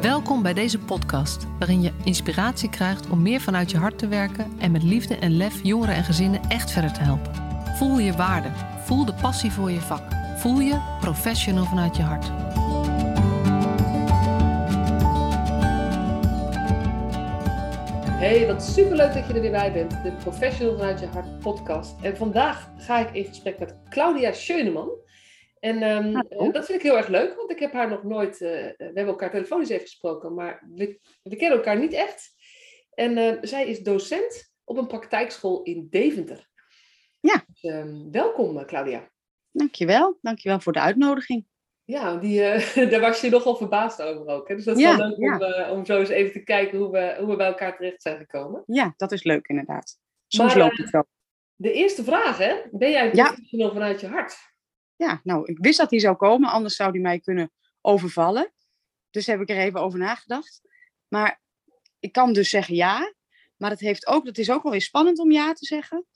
Welkom bij deze podcast, waarin je inspiratie krijgt om meer vanuit je hart te werken en met liefde en lef jongeren en gezinnen echt verder te helpen. Voel je waarde, voel de passie voor je vak, voel je professional vanuit je hart. Hey, wat superleuk dat je er weer bij bent, de Professional vanuit je hart podcast. En vandaag ga ik in gesprek met Claudia Scheuneman. En um, dat vind ik heel erg leuk, want ik heb haar nog nooit. Uh, we hebben elkaar telefonisch even gesproken, maar we, we kennen elkaar niet echt. En uh, zij is docent op een praktijkschool in Deventer. Ja. Dus, um, welkom, Claudia. Dankjewel. Dankjewel voor de uitnodiging. Ja, die, uh, daar was je nogal verbaasd over ook. Hè? Dus dat is ja, wel leuk ja. om, om zo eens even te kijken hoe we, hoe we bij elkaar terecht zijn gekomen. Ja, dat is leuk inderdaad. Soms maar, loopt het wel. De eerste vraag, hè? Ben jij professional ja. vanuit je hart? Ja, nou, ik wist dat hij zou komen, anders zou hij mij kunnen overvallen. Dus heb ik er even over nagedacht. Maar ik kan dus zeggen ja. Maar het, heeft ook, het is ook wel weer spannend om ja te zeggen.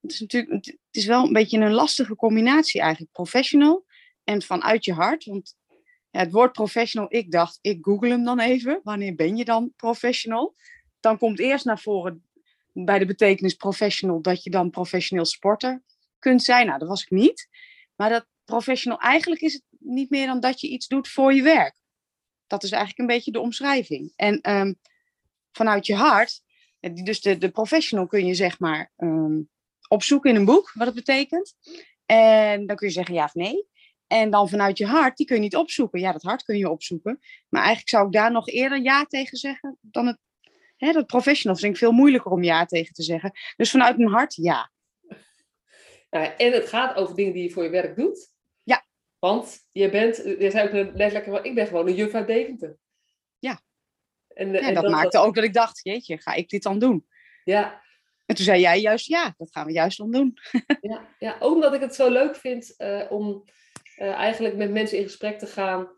Het is natuurlijk het is wel een beetje een lastige combinatie eigenlijk. Professional en vanuit je hart. Want het woord professional, ik dacht, ik google hem dan even. Wanneer ben je dan professional? Dan komt eerst naar voren bij de betekenis professional dat je dan professioneel sporter kunt zijn. Nou, dat was ik niet. Maar dat professional, eigenlijk is het niet meer dan dat je iets doet voor je werk. Dat is eigenlijk een beetje de omschrijving. En um, vanuit je hart, dus de, de professional kun je zeg maar um, opzoeken in een boek, wat het betekent. En dan kun je zeggen ja of nee. En dan vanuit je hart, die kun je niet opzoeken. Ja, dat hart kun je opzoeken. Maar eigenlijk zou ik daar nog eerder ja tegen zeggen dan het. Hè, dat professional vind ik veel moeilijker om ja tegen te zeggen. Dus vanuit mijn hart ja. Nou, en het gaat over dingen die je voor je werk doet. Want je bent, je zei ook net lekker, ik ben gewoon een juf uit Deventer. Ja. En, ja, en dat, dat, maakte dat... ook dat ik dacht, jeetje, ga ik dit dan doen? Ja. En toen zei jij juist, ja, dat gaan we juist dan doen. ja, ja, ook omdat ik het zo leuk vind uh, om uh, eigenlijk met mensen in gesprek te gaan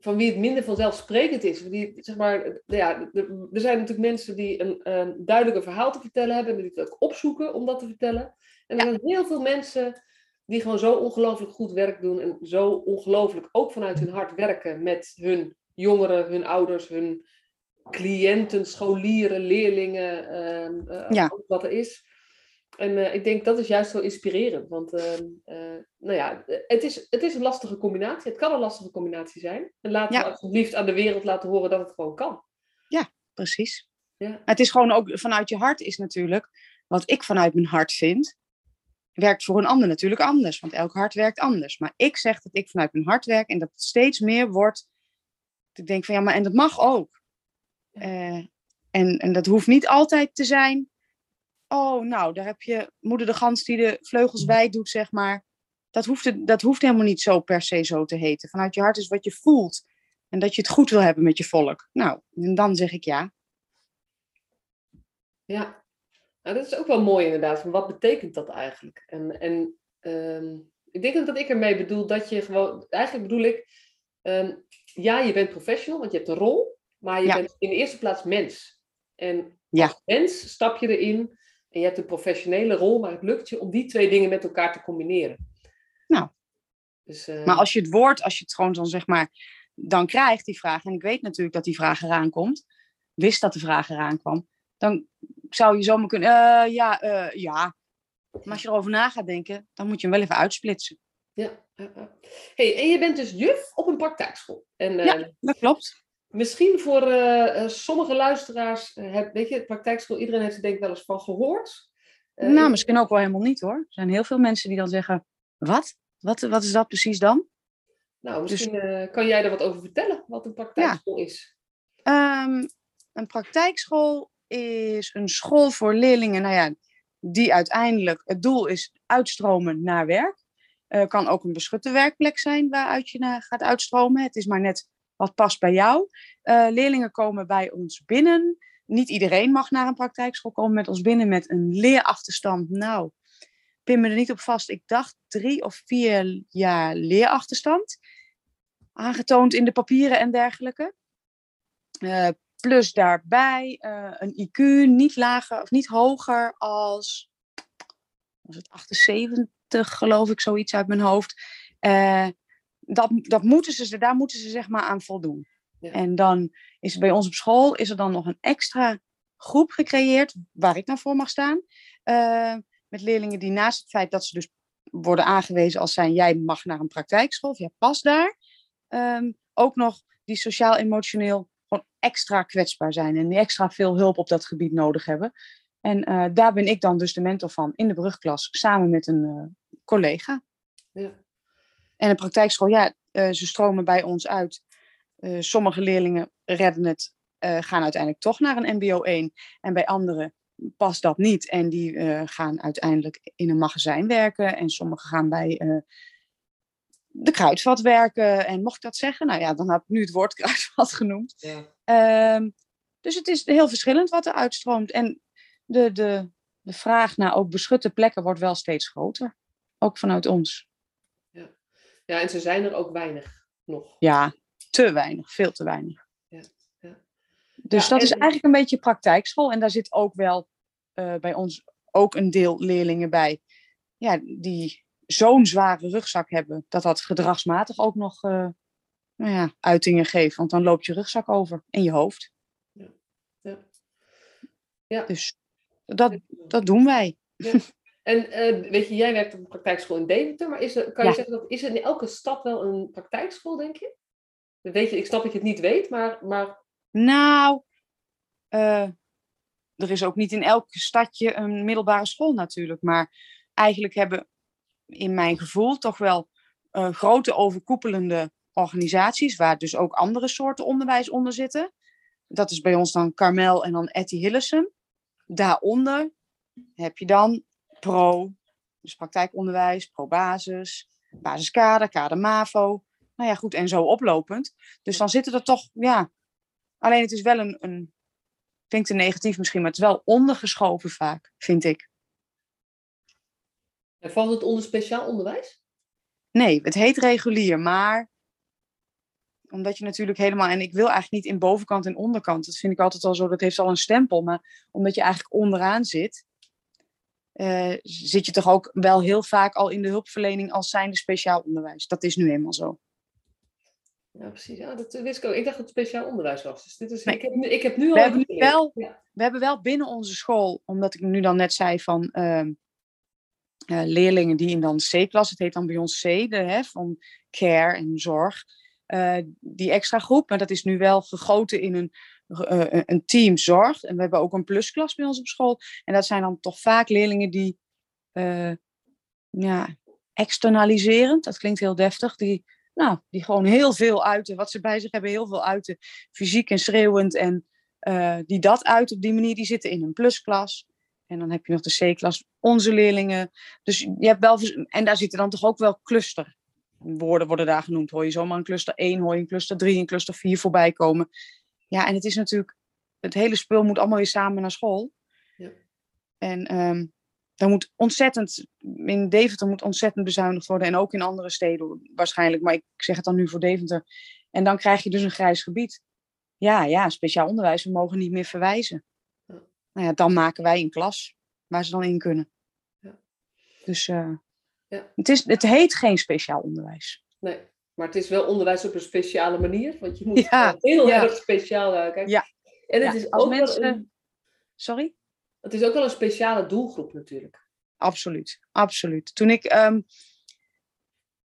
van wie het minder vanzelfsprekend is. Die, zeg maar, ja, er zijn natuurlijk mensen die een, een duidelijker verhaal te vertellen hebben en die het ook opzoeken om dat te vertellen. En er zijn heel veel mensen die gewoon zo ongelooflijk goed werk doen en zo ongelooflijk ook vanuit hun hart werken met hun jongeren, hun ouders, hun cliënten, scholieren, leerlingen, uh, uh, ja. wat er is. En uh, ik denk dat is juist zo inspirerend, want nou ja, het is, het is een lastige combinatie. Het kan een lastige combinatie zijn. En laten Ja. we alsjeblieft aan de wereld laten horen dat het gewoon kan. Ja, precies. Ja. Het is gewoon ook vanuit je hart is natuurlijk, wat ik vanuit mijn hart vind, werkt voor een ander natuurlijk anders. Want elk hart werkt anders. Maar ik zeg dat ik vanuit mijn hart werk en dat het steeds meer wordt. Dat ik denk van ja, maar en dat mag ook. Uh, en, en dat hoeft niet altijd te zijn. Oh, nou, daar heb je moeder de gans die de vleugels wijd doet, zeg maar. Dat hoeft, dat hoeft helemaal niet zo per se zo te heten. Vanuit je hart is wat je voelt. En dat je het goed wil hebben met je volk. Nou, en dan zeg ik ja. Ja, nou, dat is ook wel mooi inderdaad. Van wat betekent dat eigenlijk? En, en um, ik denk dat ik ermee bedoel dat je gewoon... Eigenlijk bedoel ik... Um, ja, je bent professional, want je hebt een rol. Maar je Ja. bent in de eerste plaats mens. En Ja. als mens stap je erin en je hebt een professionele rol, maar het lukt je om die twee dingen met elkaar te combineren. Nou. Dus, uh, Maar als je het woord, als je het gewoon dan zeg maar, dan krijgt die vraag, en ik weet natuurlijk dat die vraag eraan komt, wist dat de vraag eraan kwam, dan zou je zomaar kunnen, uh, ja, uh, ja. Maar als je erover na gaat denken, dan moet je hem wel even uitsplitsen. Ja, hey, en je bent dus juf op een praktijkschool. En, ja, dat klopt. Misschien voor sommige luisteraars, heb, weet je, praktijkschool, iedereen heeft er denk ik wel eens van gehoord. Nou, misschien ook wel helemaal niet hoor. Er zijn heel veel mensen die dan zeggen, wat? Wat, wat is dat precies dan? Nou, misschien dus, kan jij daar wat over vertellen, wat een praktijkschool ja. is. Um, een praktijkschool is een school voor leerlingen, nou ja, die uiteindelijk, het doel is uitstromen naar werk. Uh, kan ook een beschutte werkplek zijn waaruit je naar gaat uitstromen. Het is maar net wat past bij jou. Uh, leerlingen komen bij ons binnen. Niet iedereen mag naar een praktijkschool komen met ons binnen met een leerachterstand. Nou, pin me er niet op vast. Ik dacht drie of vier jaar leerachterstand. Aangetoond in de papieren en dergelijke. Uh, plus daarbij uh, een IQ niet lager of niet hoger als was het 78 geloof ik, zoiets uit mijn hoofd. Uh, dat, dat moeten ze, daar moeten ze zeg maar aan voldoen. En dan is er bij ons op school is er dan nog een extra groep gecreëerd, waar ik naar voor mag staan. Uh, met leerlingen die naast het feit dat ze dus worden aangewezen als zijn jij mag naar een praktijkschool, of jij past daar, um, ook nog die sociaal-emotioneel gewoon extra kwetsbaar zijn en die extra veel hulp op dat gebied nodig hebben. En uh, daar ben ik dan dus de mentor van in de brugklas, samen met een uh, collega. Ja. En de praktijkschool, ja, uh, ze stromen bij ons uit. sommige leerlingen redden het, gaan uiteindelijk toch naar een MBO 1. En bij anderen past dat niet. En die gaan uiteindelijk in een magazijn werken. En sommigen gaan bij de kruidvat werken. En mocht ik dat zeggen? Nou ja, dan heb ik nu het woord kruidvat genoemd. Ja. Um, dus het is heel verschillend wat er uitstroomt. En de, de, de vraag naar ook beschutte plekken wordt wel steeds groter. Ook vanuit ons. Ja, ja en ze zijn er ook weinig nog. Ja, te weinig. Veel te weinig. Ja. ja. Dus dat is eigenlijk een beetje praktijkschool. En daar zit ook wel uh, bij ons ook een deel leerlingen bij. Ja, die zo'n zware rugzak hebben, dat dat gedragsmatig ook nog uh, nou ja, uitingen geeft. Want dan loopt je rugzak over in je hoofd. Ja. ja. ja. Dus dat, dat doen wij. Ja. En uh, weet je, jij werkt op een praktijkschool in Deventer, maar is er, kan je zeggen dat is er in elke stad wel een praktijkschool, denk je? Weet je, ik snap dat je het niet weet, maar. maar... Nou, uh, er is ook niet in elk stadje een middelbare school natuurlijk. Maar eigenlijk hebben in mijn gevoel toch wel uh, grote overkoepelende organisaties, waar dus ook andere soorten onderwijs onder zitten. Dat is bij ons dan Carmel en dan Etty Hillesum. Daaronder heb je dan pro, dus praktijkonderwijs, pro-basis, basiskader, kader MAVO. Nou ja, goed, en zo oplopend. Dus dan zitten er toch, ja. Alleen het is wel een, een klinkt te negatief misschien, maar het is wel ondergeschoven vaak, vind ik. En valt het onder speciaal onderwijs? Nee, het heet regulier, maar omdat je natuurlijk helemaal, en ik wil eigenlijk niet in bovenkant en onderkant, dat vind ik altijd al zo, dat heeft al een stempel, maar omdat je eigenlijk onderaan zit, uh, zit je toch ook wel heel vaak al in de hulpverlening als zijnde speciaal onderwijs. Dat is nu eenmaal zo. Ja, precies. Ja, dat wist ik ook. Ik dacht dat het speciaal onderwijs was. Dus dit is, nee. ik, heb nu, ik heb nu we al... Hebben wel, We hebben wel binnen onze school, omdat ik nu dan net zei van... Uh, uh, leerlingen die in dan C-klas, het heet dan bij ons C, de, hè, van care en zorg, uh, die extra groep. Maar dat is nu wel gegoten in een, uh, een team zorg. En we hebben ook een plusklas bij ons op school. En dat zijn dan toch vaak leerlingen die ja, externaliserend, dat klinkt heel deftig, die, nou, die gewoon heel veel uiten, wat ze bij zich hebben, heel veel uiten, fysiek en schreeuwend. En die dat uit op die manier, die zitten in een plusklas. En dan heb je nog de C-klas, onze leerlingen. Dus je hebt wel, en daar zitten dan toch ook wel cluster. Woorden worden daar genoemd. Hoor je zomaar een cluster 1, hoor je een cluster 3, een cluster 4 voorbij komen. Ja, en het is natuurlijk, het hele spul moet allemaal weer samen naar school. Ja. En um, dan moet ontzettend, in Deventer moet ontzettend bezuinigd worden. En ook in andere steden waarschijnlijk. Maar ik zeg het dan nu voor Deventer. En dan krijg je dus een grijs gebied. Ja, ja, speciaal onderwijs, we mogen niet meer verwijzen nou ja, dan maken wij een klas waar ze dan in kunnen. Ja. Dus uh, ja. het, is, het heet geen speciaal onderwijs. Nee, maar het is wel onderwijs op een speciale manier. Want je moet ja. heel erg speciaal kijken. Ja. En het is ook mensen... wel een... Sorry? Het is ook wel een speciale doelgroep natuurlijk. Absoluut, absoluut. Toen ik um,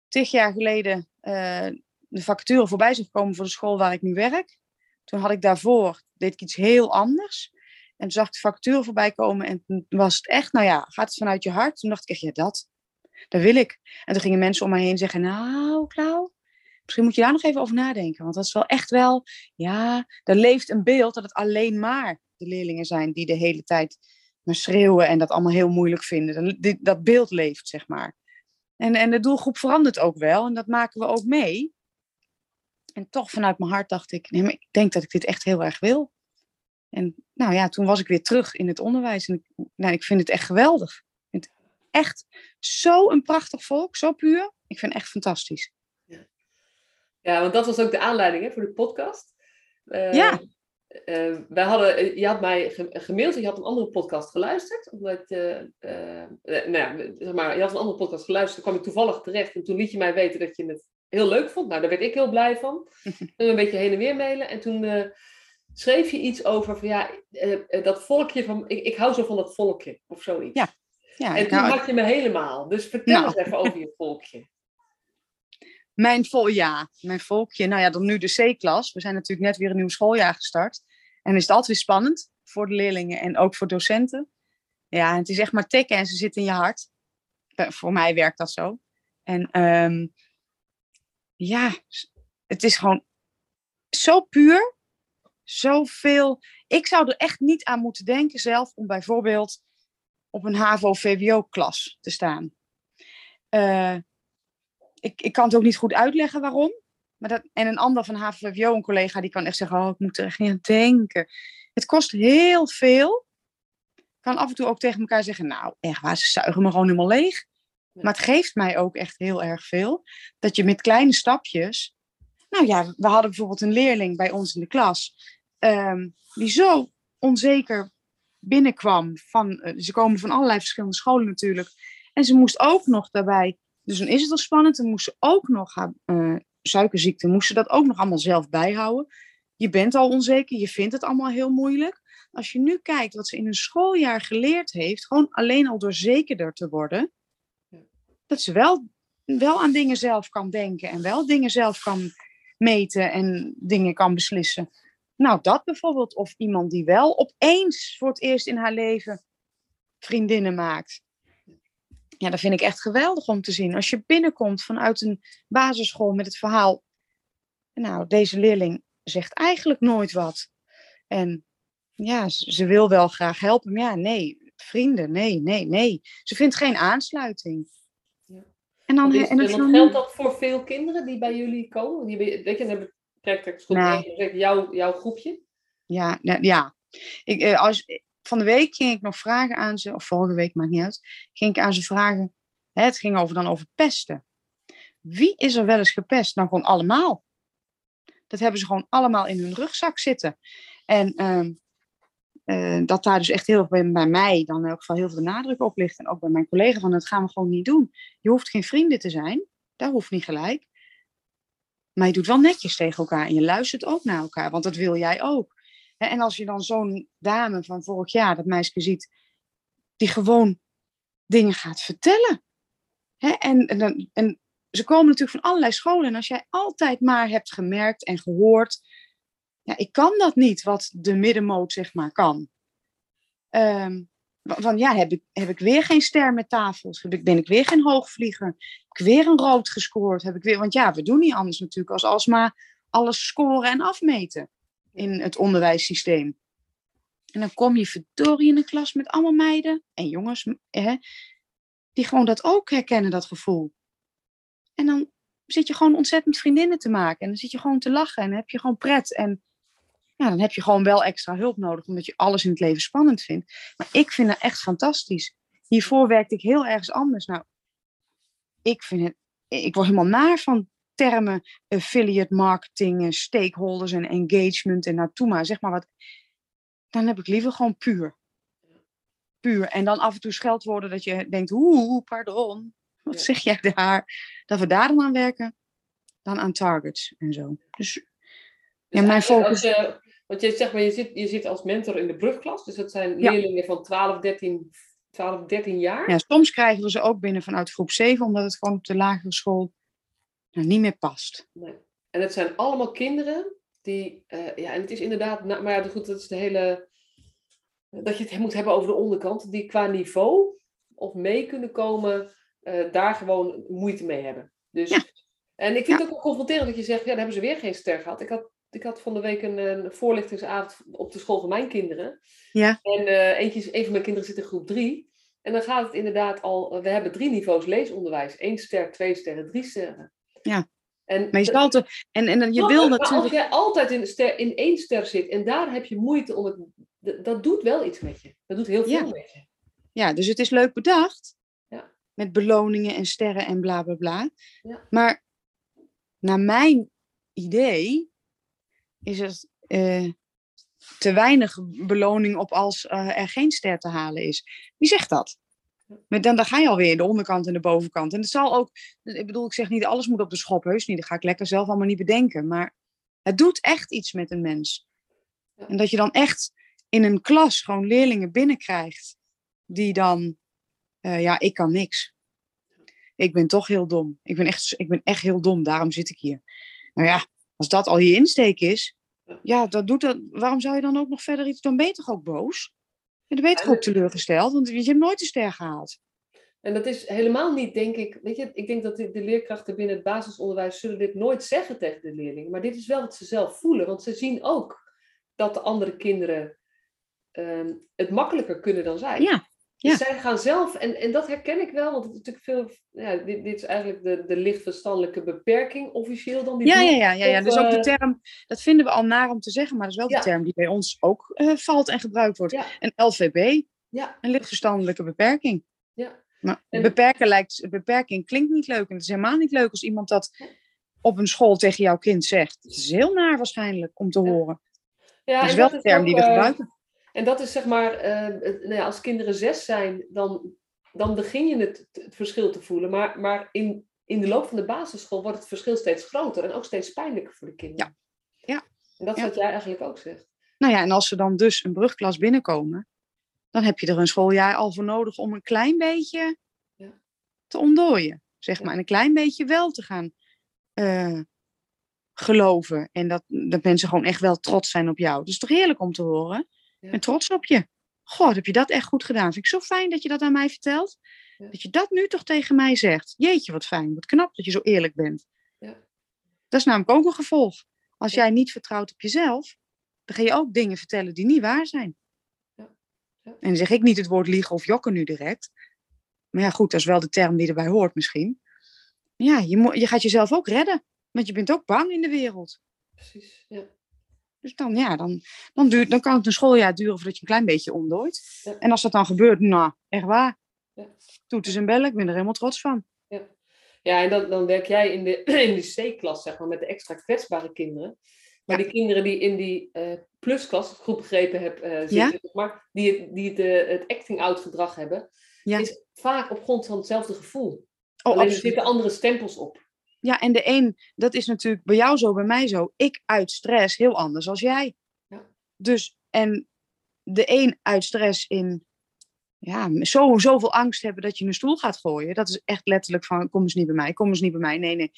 tig jaar geleden uh, de vacature voorbij zag komen voor de school waar ik nu werk, toen had ik daarvoor, deed ik iets heel anders. En zag ik de factuur voorbij komen en was het echt, nou ja, gaat het vanuit je hart? Toen dacht ik ja, dat, dat wil ik. En toen gingen mensen om mij heen zeggen, nou, Klauw, misschien moet je daar nog even over nadenken. Want dat is wel echt wel, ja, er leeft een beeld dat het alleen maar de leerlingen zijn die de hele tijd maar schreeuwen en dat allemaal heel moeilijk vinden. Dat, dat beeld leeft, zeg maar. En, en de doelgroep verandert ook wel en dat maken we ook mee. En toch vanuit mijn hart dacht ik, nee, maar ik denk dat ik dit echt heel erg wil. En nou ja, toen was ik weer terug in het onderwijs. En ik, nou, ik vind het echt geweldig. Ik vind het echt zo een prachtig volk, zo puur. Ik vind het echt fantastisch. Ja, ja want dat was ook de aanleiding hè, voor de podcast. Uh, ja. Uh, wij hadden, eh, je had mij gemaild, je had een andere podcast geluisterd. Omdat, uh, nou ja, zeg maar, je had een andere podcast geluisterd, kwam ik toevallig terecht. En toen liet je mij weten dat je het heel leuk vond. Nou, daar werd ik heel blij van. En een beetje heen en weer mailen. En toen eh, schreef je iets over van ja, eh, dat volkje van. Ik, ik hou zo van dat volkje of zoiets. Ja. ja en toen nou, had je me helemaal. Dus vertel nou. eens even over je volkje. Mijn vol, ja, mijn volkje. Nou ja, dan nu de C-klas. We zijn natuurlijk net weer een nieuw schooljaar gestart. En is het altijd weer spannend voor de leerlingen en ook voor docenten. Ja, het is echt maar tikken en ze zitten in je hart. Eh, voor mij werkt dat zo. En um, ja, het is gewoon zo puur. Zoveel. Ik zou er echt niet aan moeten denken zelf om bijvoorbeeld op een HAVO-VWO-klas te staan. Uh, ik, ik kan het ook niet goed uitleggen waarom. Maar dat, en een ander van HAVO-VWO, een collega, die kan echt zeggen: Oh, ik moet er echt niet aan denken. Het kost heel veel. Ik kan af en toe ook tegen elkaar zeggen: Nou, echt waar, ze zuigen me gewoon helemaal leeg. Maar het geeft mij ook echt heel erg veel. Dat je met kleine stapjes. Nou ja, we hadden bijvoorbeeld een leerling bij ons in de klas. Um, die zo onzeker binnenkwam. Van, uh, ze komen van allerlei verschillende scholen natuurlijk. En ze moest ook nog daarbij. Dus dan is het al spannend. Dan moest ze ook nog haar uh, suikerziekte. Moest ze dat ook nog allemaal zelf bijhouden. Je bent al onzeker. Je vindt het allemaal heel moeilijk. Als je nu kijkt wat ze in een schooljaar geleerd heeft. Gewoon alleen al door zekerder te worden dat ze wel, wel aan dingen zelf kan denken en wel dingen zelf kan meten en dingen kan beslissen. Nou, dat bijvoorbeeld. Of iemand die wel opeens voor het eerst in haar leven vriendinnen maakt. Ja, dat vind ik echt geweldig om te zien. Als je binnenkomt vanuit een basisschool met het verhaal. Nou, deze leerling zegt eigenlijk nooit wat. En ja, ze wil wel graag helpen. Maar ja, nee, vrienden, nee, nee, nee. Ze vindt geen aansluiting. En dan, is, en dan, geldt dat voor veel kinderen die bij jullie komen? Die, weet je, dan heb ik nou, jouw, jouw groepje? Ja, ja. Ik, eh, als, van de week ging ik nog vragen aan ze, of vorige week, maakt niet uit, ging ik aan ze vragen, hè, het ging over, dan over pesten. Wie is er wel eens gepest? Nou, gewoon allemaal. Dat hebben ze gewoon allemaal in hun rugzak zitten. En uh, uh, dat daar dus echt heel veel bij mij dan in elk heel veel nadruk op ligt. En ook bij mijn collega van dat gaan we gewoon niet doen. Je hoeft geen vrienden te zijn. Dat hoeft niet gelijk. Maar je doet wel netjes tegen elkaar en je luistert ook naar elkaar, want dat wil jij ook. En als je dan zo'n dame van vorig jaar, dat meisje ziet, die gewoon dingen gaat vertellen. En, en, en ze komen natuurlijk van allerlei scholen. En als jij altijd maar hebt gemerkt en gehoord ja, ik kan dat niet wat de middenmoot zeg maar kan. Um, van ja, heb ik, heb ik weer geen ster met tafels? Heb ik, ben ik weer geen hoogvlieger? Heb ik weer een rood gescoord? Heb ik weer, want ja, we doen niet anders natuurlijk als alsmaar alles scoren en afmeten in het onderwijssysteem. En dan kom je verdorie in de klas met allemaal meiden en jongens, hè, die gewoon dat ook herkennen, dat gevoel. En dan zit je gewoon ontzettend vriendinnen te maken. En dan zit je gewoon te lachen en heb je gewoon pret. En ja, dan heb je gewoon wel extra hulp nodig, omdat je alles in het leven spannend vindt. Maar ik vind het echt fantastisch. Hiervoor werkte ik heel ergens anders. Nou, ik vind het, ik word helemaal naar van termen affiliate marketing, stakeholders en engagement en naartoe maar, zeg maar wat. Dan heb ik liever gewoon puur. Puur. En dan af en toe scheldwoorden dat je denkt, oeh, pardon, wat zeg jij daar? Dat we daar dan aan werken, dan aan targets en zo. Dus, dus ja, mijn focus... Want je, zeg maar, je, zit, je zit als mentor in de brugklas, dus dat zijn leerlingen van 12, 13, 12, 13 jaar. Ja, soms krijgen we ze ook binnen vanuit groep 7, omdat het gewoon op de lagere school nou, niet meer past. Nee. En het zijn allemaal kinderen die, uh, ja, en het is inderdaad, maar ja, goed, dat is de hele, dat je het moet hebben over de onderkant, die qua niveau of mee kunnen komen, uh, daar gewoon moeite mee hebben. Dus, ja. En ik vind het ook wel confronterend dat je zegt, ja, dan hebben ze weer geen ster gehad. Ik had ik had van de week een, een, voorlichtingsavond op de school van mijn kinderen. Ja. En uh, eentje, een van mijn kinderen zit in groep drie. En dan gaat het inderdaad al, we hebben drie niveaus leesonderwijs. Eén ster, twee sterren, drie sterren. Ja. En, maar je altijd, en, en je wil natuurlijk... als jij altijd in, ster, in één ster zit en daar heb je moeite om het... Dat doet wel iets met je. Dat doet heel veel met je. Ja, dus het is leuk bedacht. Ja. Met beloningen en sterren en bla bla bla. Ja. Maar naar mijn idee is het uh, te weinig beloning op als uh, er geen ster te halen is. Wie zegt dat? Maar dan, dan ga je alweer de onderkant en de bovenkant. En het zal ook, ik bedoel, ik zeg niet alles moet op de schop, heus niet. Dat ga ik lekker zelf allemaal niet bedenken. Maar het doet echt iets met een mens. En dat je dan echt in een klas gewoon leerlingen binnenkrijgt die dan, eh, ja, ik kan niks. Ik ben toch heel dom. Ik ben, echt, ik ben echt heel dom, daarom zit ik hier. Nou ja, als dat al je insteek is, Ja. dat doet dat, waarom zou je dan ook nog verder iets, dan ben je toch ook boos? En dan ben je toch ook teleurgesteld, want je hebt nooit een ster gehaald. En dat is helemaal niet, denk ik. Weet je, ik denk dat de, de leerkrachten binnen het basisonderwijs zullen dit nooit zeggen tegen de leerlingen. Maar dit is wel wat ze zelf voelen. Want ze zien ook dat de andere kinderen ehm, het makkelijker kunnen dan zij. Ja, Dus ja. zij gaan zelf, en, en dat herken ik wel, want het is natuurlijk veel, ja, dit, dit is eigenlijk de, de lichtverstandelijke beperking officieel dan. Die Ja, ja, ja, ja, ja. Of, Dus ook de eh, term, dat vinden we al naar om te zeggen, maar dat is wel Ja. de term die bij ons ook eh, valt en gebruikt wordt. Ja. Een LVB, Ja, een lichtverstandelijke beperking. ja, Maar En- beperken lijkt, beperking klinkt niet leuk. En het is helemaal niet leuk als iemand dat op een school tegen jouw kind zegt. Het is heel naar waarschijnlijk om te horen. ja. dat is wel dat de term ook, die we eh, gebruiken. En dat is zeg maar, eh, nou ja, als kinderen zes zijn, dan, dan begin je het, het verschil te voelen. Maar, maar in, in de loop van de basisschool wordt het verschil steeds groter en ook steeds pijnlijker voor de kinderen. Ja. En dat is Ja. wat jij eigenlijk ook zegt. Nou ja, en als ze dan dus een brugklas binnenkomen, dan heb je er een schooljaar al voor nodig om een klein beetje Ja. te ontdooien. Zeg Ja. maar. En een klein beetje wel te gaan eh, geloven. En dat, dat mensen gewoon echt wel trots zijn op jou. Dat is toch heerlijk om te horen? Ja. En trots op je. God, heb je dat echt goed gedaan? Vind ik zo fijn dat je dat aan mij vertelt. Ja. Dat je dat nu toch tegen mij zegt. Jeetje, wat fijn. Wat knap dat je zo eerlijk bent. Ja. Dat is namelijk ook een gevolg. Als Ja. jij niet vertrouwt op jezelf, dan ga je ook dingen vertellen die niet waar zijn. En dan zeg ik niet het woord liegen of jokken nu direct. Maar ja, goed, dat is wel de term die erbij hoort misschien. Ja, je, moet, je gaat jezelf ook redden. Want je bent ook bang in de wereld. Precies. Ja. Dus dan, ja, dan, dan, duurt, dan kan het een schooljaar duren voordat je een klein beetje omdooit. Ja. En als dat dan gebeurt, nou, echt waar. Ja. Toeters en bellen, ik ben er helemaal trots van. Ja, en dan, dan werk jij in de, in de C-klas, zeg maar, met de extra kwetsbare kinderen. Maar Ja. die kinderen die in die eh plusklas, goed begrepen heb, eh zitten, Ja. maar, die, het- die het, eh, het acting-out gedrag hebben, Ja. is vaak op grond van hetzelfde gevoel. Oh, Alleen er zitten andere stempels op. Ja, en de een, dat is natuurlijk bij jou zo, bij mij zo. Ik uit stress heel anders als jij. Ja. Dus, en de een uit stress in ja, zo, zoveel angst hebben dat je een stoel gaat gooien. Dat is echt letterlijk van, kom eens niet bij mij, kom eens niet bij mij. Nee, nee.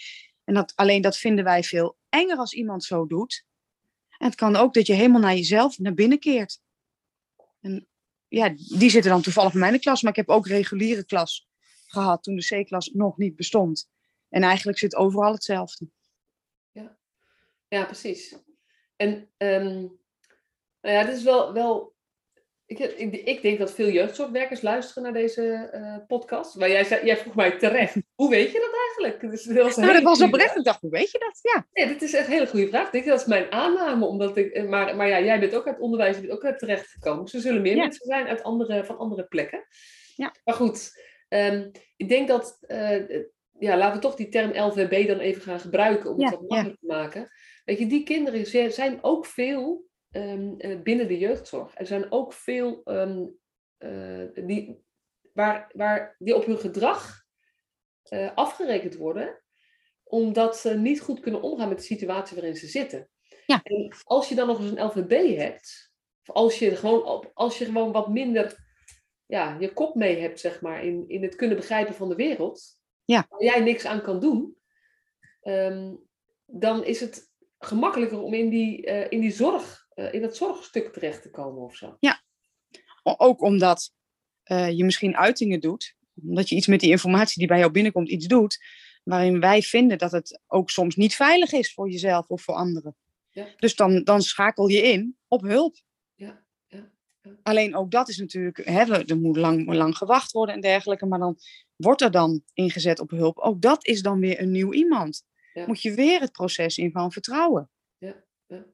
En dat, alleen dat vinden wij veel enger als iemand zo doet. En het kan ook dat je helemaal naar jezelf, naar binnen keert. En ja, die zitten dan toevallig in de klas. Maar ik heb ook reguliere klas gehad toen de C-klas nog niet bestond. En eigenlijk zit overal hetzelfde. Ja, precies. En ehm, nou ja, dit is wel. wel ik, ik, ik denk dat veel jeugdzorgwerkers luisteren naar deze eh, podcast. Maar jij, jij vroeg mij terecht. Hoe weet je dat eigenlijk? Dus dat was Nou, dat was oprecht. Ik dacht, hoe weet je dat? Ja. Nee, dit is echt een hele goede vraag. Denk dat is mijn aanname. Omdat ik, eh, maar, maar ja, jij bent ook uit onderwijs, je bent ook uit terecht gekomen. Dus er zullen meer Ja. mensen zijn uit andere, van andere plekken. Ja. Maar goed, ehm, ik denk dat, eh, ja, laten we toch die term LVB dan even gaan gebruiken om Ja, het wat makkelijker te maken. Weet je, die kinderen zijn ook veel ehm, eh, binnen de jeugdzorg. Er zijn ook veel ehm, eh, die, waar, waar, die op hun gedrag eh, afgerekend worden omdat ze niet goed kunnen omgaan met de situatie waarin ze zitten. Ja. En als je dan nog eens een LVB hebt, of als je gewoon, op, als je gewoon wat minder ja, je kop mee hebt, zeg maar, in, in het kunnen begrijpen van de wereld, Ja. waar jij niks aan kan doen, ehm, dan is het gemakkelijker om in die, eh, in die zorg, eh, in dat zorgstuk terecht te komen of zo. O- Ook omdat eh, je misschien uitingen doet. Omdat je iets met die informatie die bij jou binnenkomt iets doet. Waarin wij vinden dat het ook soms niet veilig is voor jezelf of voor anderen. Ja. Dus dan, dan schakel je in op hulp. Alleen ook dat is natuurlijk, hè, er moet lang, lang gewacht worden en dergelijke. Maar dan wordt er dan ingezet op hulp. Ook dat is dan weer een nieuw iemand. Ja. Moet je weer het proces in van vertrouwen. Ja, ja.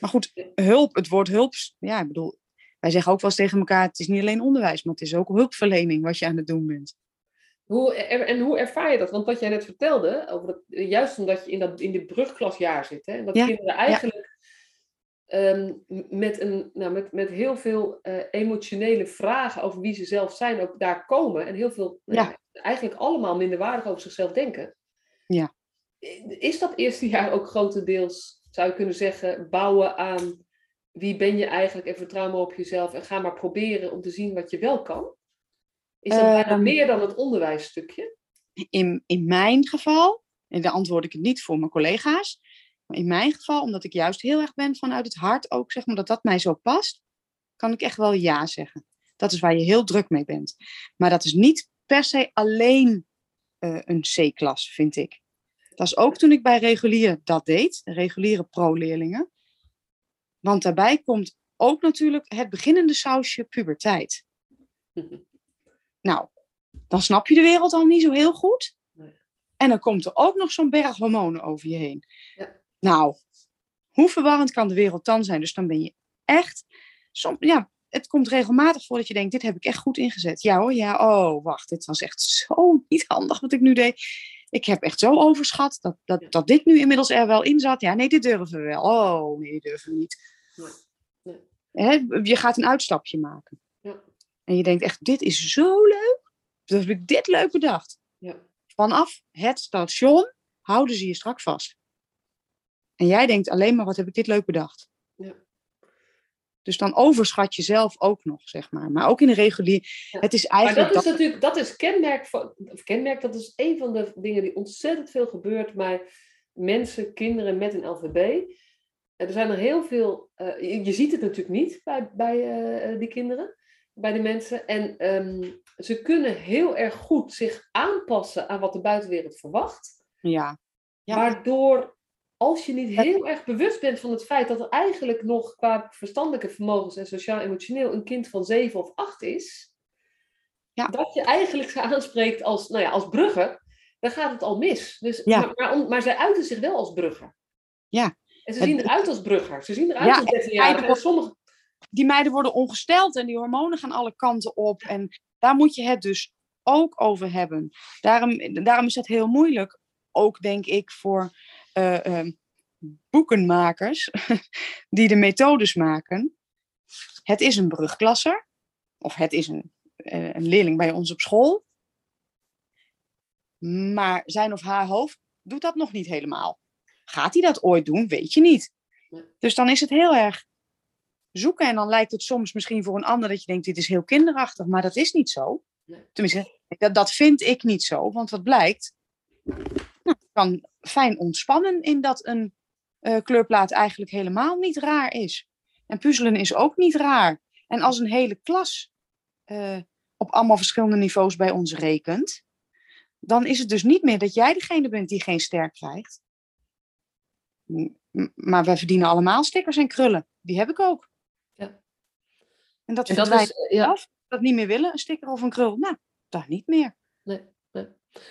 Maar goed, hulp, het woord hulp, ja, ik bedoel, wij zeggen ook wel eens tegen elkaar, het is niet alleen onderwijs, maar het is ook hulpverlening wat je aan het doen bent. Hoe, en hoe ervaar je dat? Want wat jij net vertelde, over dat, juist omdat je in, dat, in dit brugklasjaar zit, hè, dat kinderen eigenlijk ehm, met, een, nou, met, met heel veel eh, emotionele vragen over wie ze zelf zijn, ook daar komen. En heel veel, Ja. eigenlijk allemaal minderwaardig over zichzelf denken. Ja. Is dat eerste jaar ook grotendeels, zou je kunnen zeggen, bouwen aan wie ben je eigenlijk en vertrouw maar op jezelf en ga maar proberen om te zien wat je wel kan? Is dat bijna Ehm. meer dan het onderwijsstukje? In, in mijn geval, en dan antwoord ik het niet voor mijn collega's, in mijn geval, omdat ik juist heel erg ben vanuit het hart ook, zeg maar, dat dat mij zo past, kan ik echt wel ja zeggen. Dat is waar je heel druk mee bent. Maar dat is niet per se alleen eh, een C-klas, vind ik. Dat is ook toen ik bij regulier dat deed, de reguliere pro-leerlingen. Want daarbij komt ook natuurlijk het beginnende sausje puberteit. Nou, dan snap je de wereld al niet zo heel goed. En dan komt er ook nog zo'n berg hormonen over je heen. Ja. Nou, hoe verwarrend kan de wereld dan zijn? Dus dan ben je echt... Som, ja, het komt regelmatig voor dat je denkt, dit heb ik echt goed ingezet. Ja hoor, ja, oh, wacht, dit was echt zo niet handig wat ik nu deed. Ik heb echt zo overschat dat, dat, dat dit nu inmiddels er wel in zat. Ja, nee, dit durven we wel. Oh, nee, dit durven we niet. Nee, nee. Hè, je gaat een uitstapje maken. Ja. En je denkt echt, dit is zo leuk. Dat heb ik dit leuk bedacht. Ja. Vanaf het station houden ze je strak vast. En jij denkt alleen maar, wat heb ik dit leuk bedacht. Ja. Dus dan overschat je zelf ook nog, zeg maar. Maar ook in de regulier. Ja. Het is Maar eigenlijk... dat is natuurlijk, dat is kenmerk van, of kenmerk, dat is een van de dingen die ontzettend veel gebeurt bij mensen, kinderen met een LVB. Er zijn er heel veel, eh, je, je ziet het natuurlijk niet bij, bij eh, die kinderen, bij die mensen. En ehm, ze kunnen heel erg goed zich aanpassen aan wat de buitenwereld verwacht. ja. Ja. Waardoor, als je niet heel erg bewust bent van het feit dat er eigenlijk nog qua verstandelijke vermogens en sociaal-emotioneel een kind van zeven of acht is, Ja. dat je eigenlijk ze aanspreekt als, nou ja, als brugger, dan gaat het al mis. Dus, Ja. maar, maar, zij uiten zich wel als brugger. Ja. En ze Het- zien eruit als brugger. Ze zien eruit Ja, als en 13 jaar. En eigenlijk- sommige, die meiden worden ongesteld en die hormonen gaan alle kanten op. En daar moet je het dus ook over hebben. Daarom, daarom is het heel moeilijk, ook denk ik, voor boekenmakers die de methodes maken. Het is een brugklasser, of het is een, eh, een leerling bij ons op school. Maar zijn of haar hoofd doet dat nog niet helemaal. Gaat hij dat ooit doen? Weet je niet. Dus dan is het heel erg zoeken. En dan lijkt het soms misschien voor een ander dat je denkt, dit is heel kinderachtig, maar dat is niet zo. Tenminste, dat, dat vind ik niet zo. Want wat blijkt, nou, kan fijn ontspannen in dat een eh, kleurplaat eigenlijk helemaal niet raar is. En puzzelen is ook niet raar. En als een hele klas eh, op allemaal verschillende niveaus bij ons rekent, dan is het dus niet meer dat jij degene bent die geen ster krijgt. Maar wij verdienen allemaal stickers en krullen. Die heb ik ook. Ja. En dat en dat verdwijnt is, ja, af. Dat niet meer willen, een sticker of een krul. Nou, dat niet meer. Nee.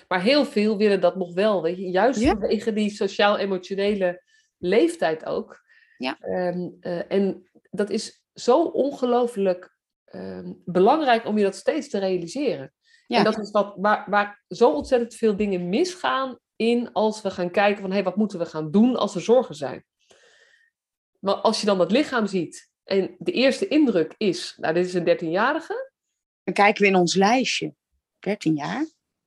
Maar heel veel willen dat nog wel, weet je. Juist Ja. vanwege die sociaal-emotionele leeftijd ook. Ja. Ehm, eh, en dat is zo ongelooflijk ehm, belangrijk om je dat steeds te realiseren. Ja. En dat is wat, waar, waar zo ontzettend veel dingen misgaan in als we gaan kijken van, hé, hey, wat moeten we gaan doen als er zorgen zijn. Maar als je dan dat lichaam ziet en de eerste indruk is, nou, dit is een 13-jarige, Dan kijken we in ons lijstje. 13 jaar.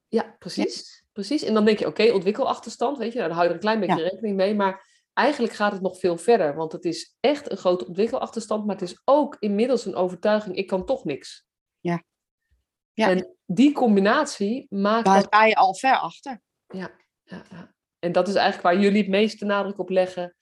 Ja, precies. precies. En dan denk je, oké, ontwikkelachterstand, weet je, nou, daar hou je er een klein beetje Ja. rekening mee. Maar eigenlijk gaat het nog veel verder, want het is echt een grote ontwikkelachterstand, maar het is ook inmiddels een overtuiging, ik kan toch niks. Ja. Ja. En die combinatie maakt Daar sta je al ver achter. Ja, ja. En dat is eigenlijk waar jullie het meeste nadruk op leggen.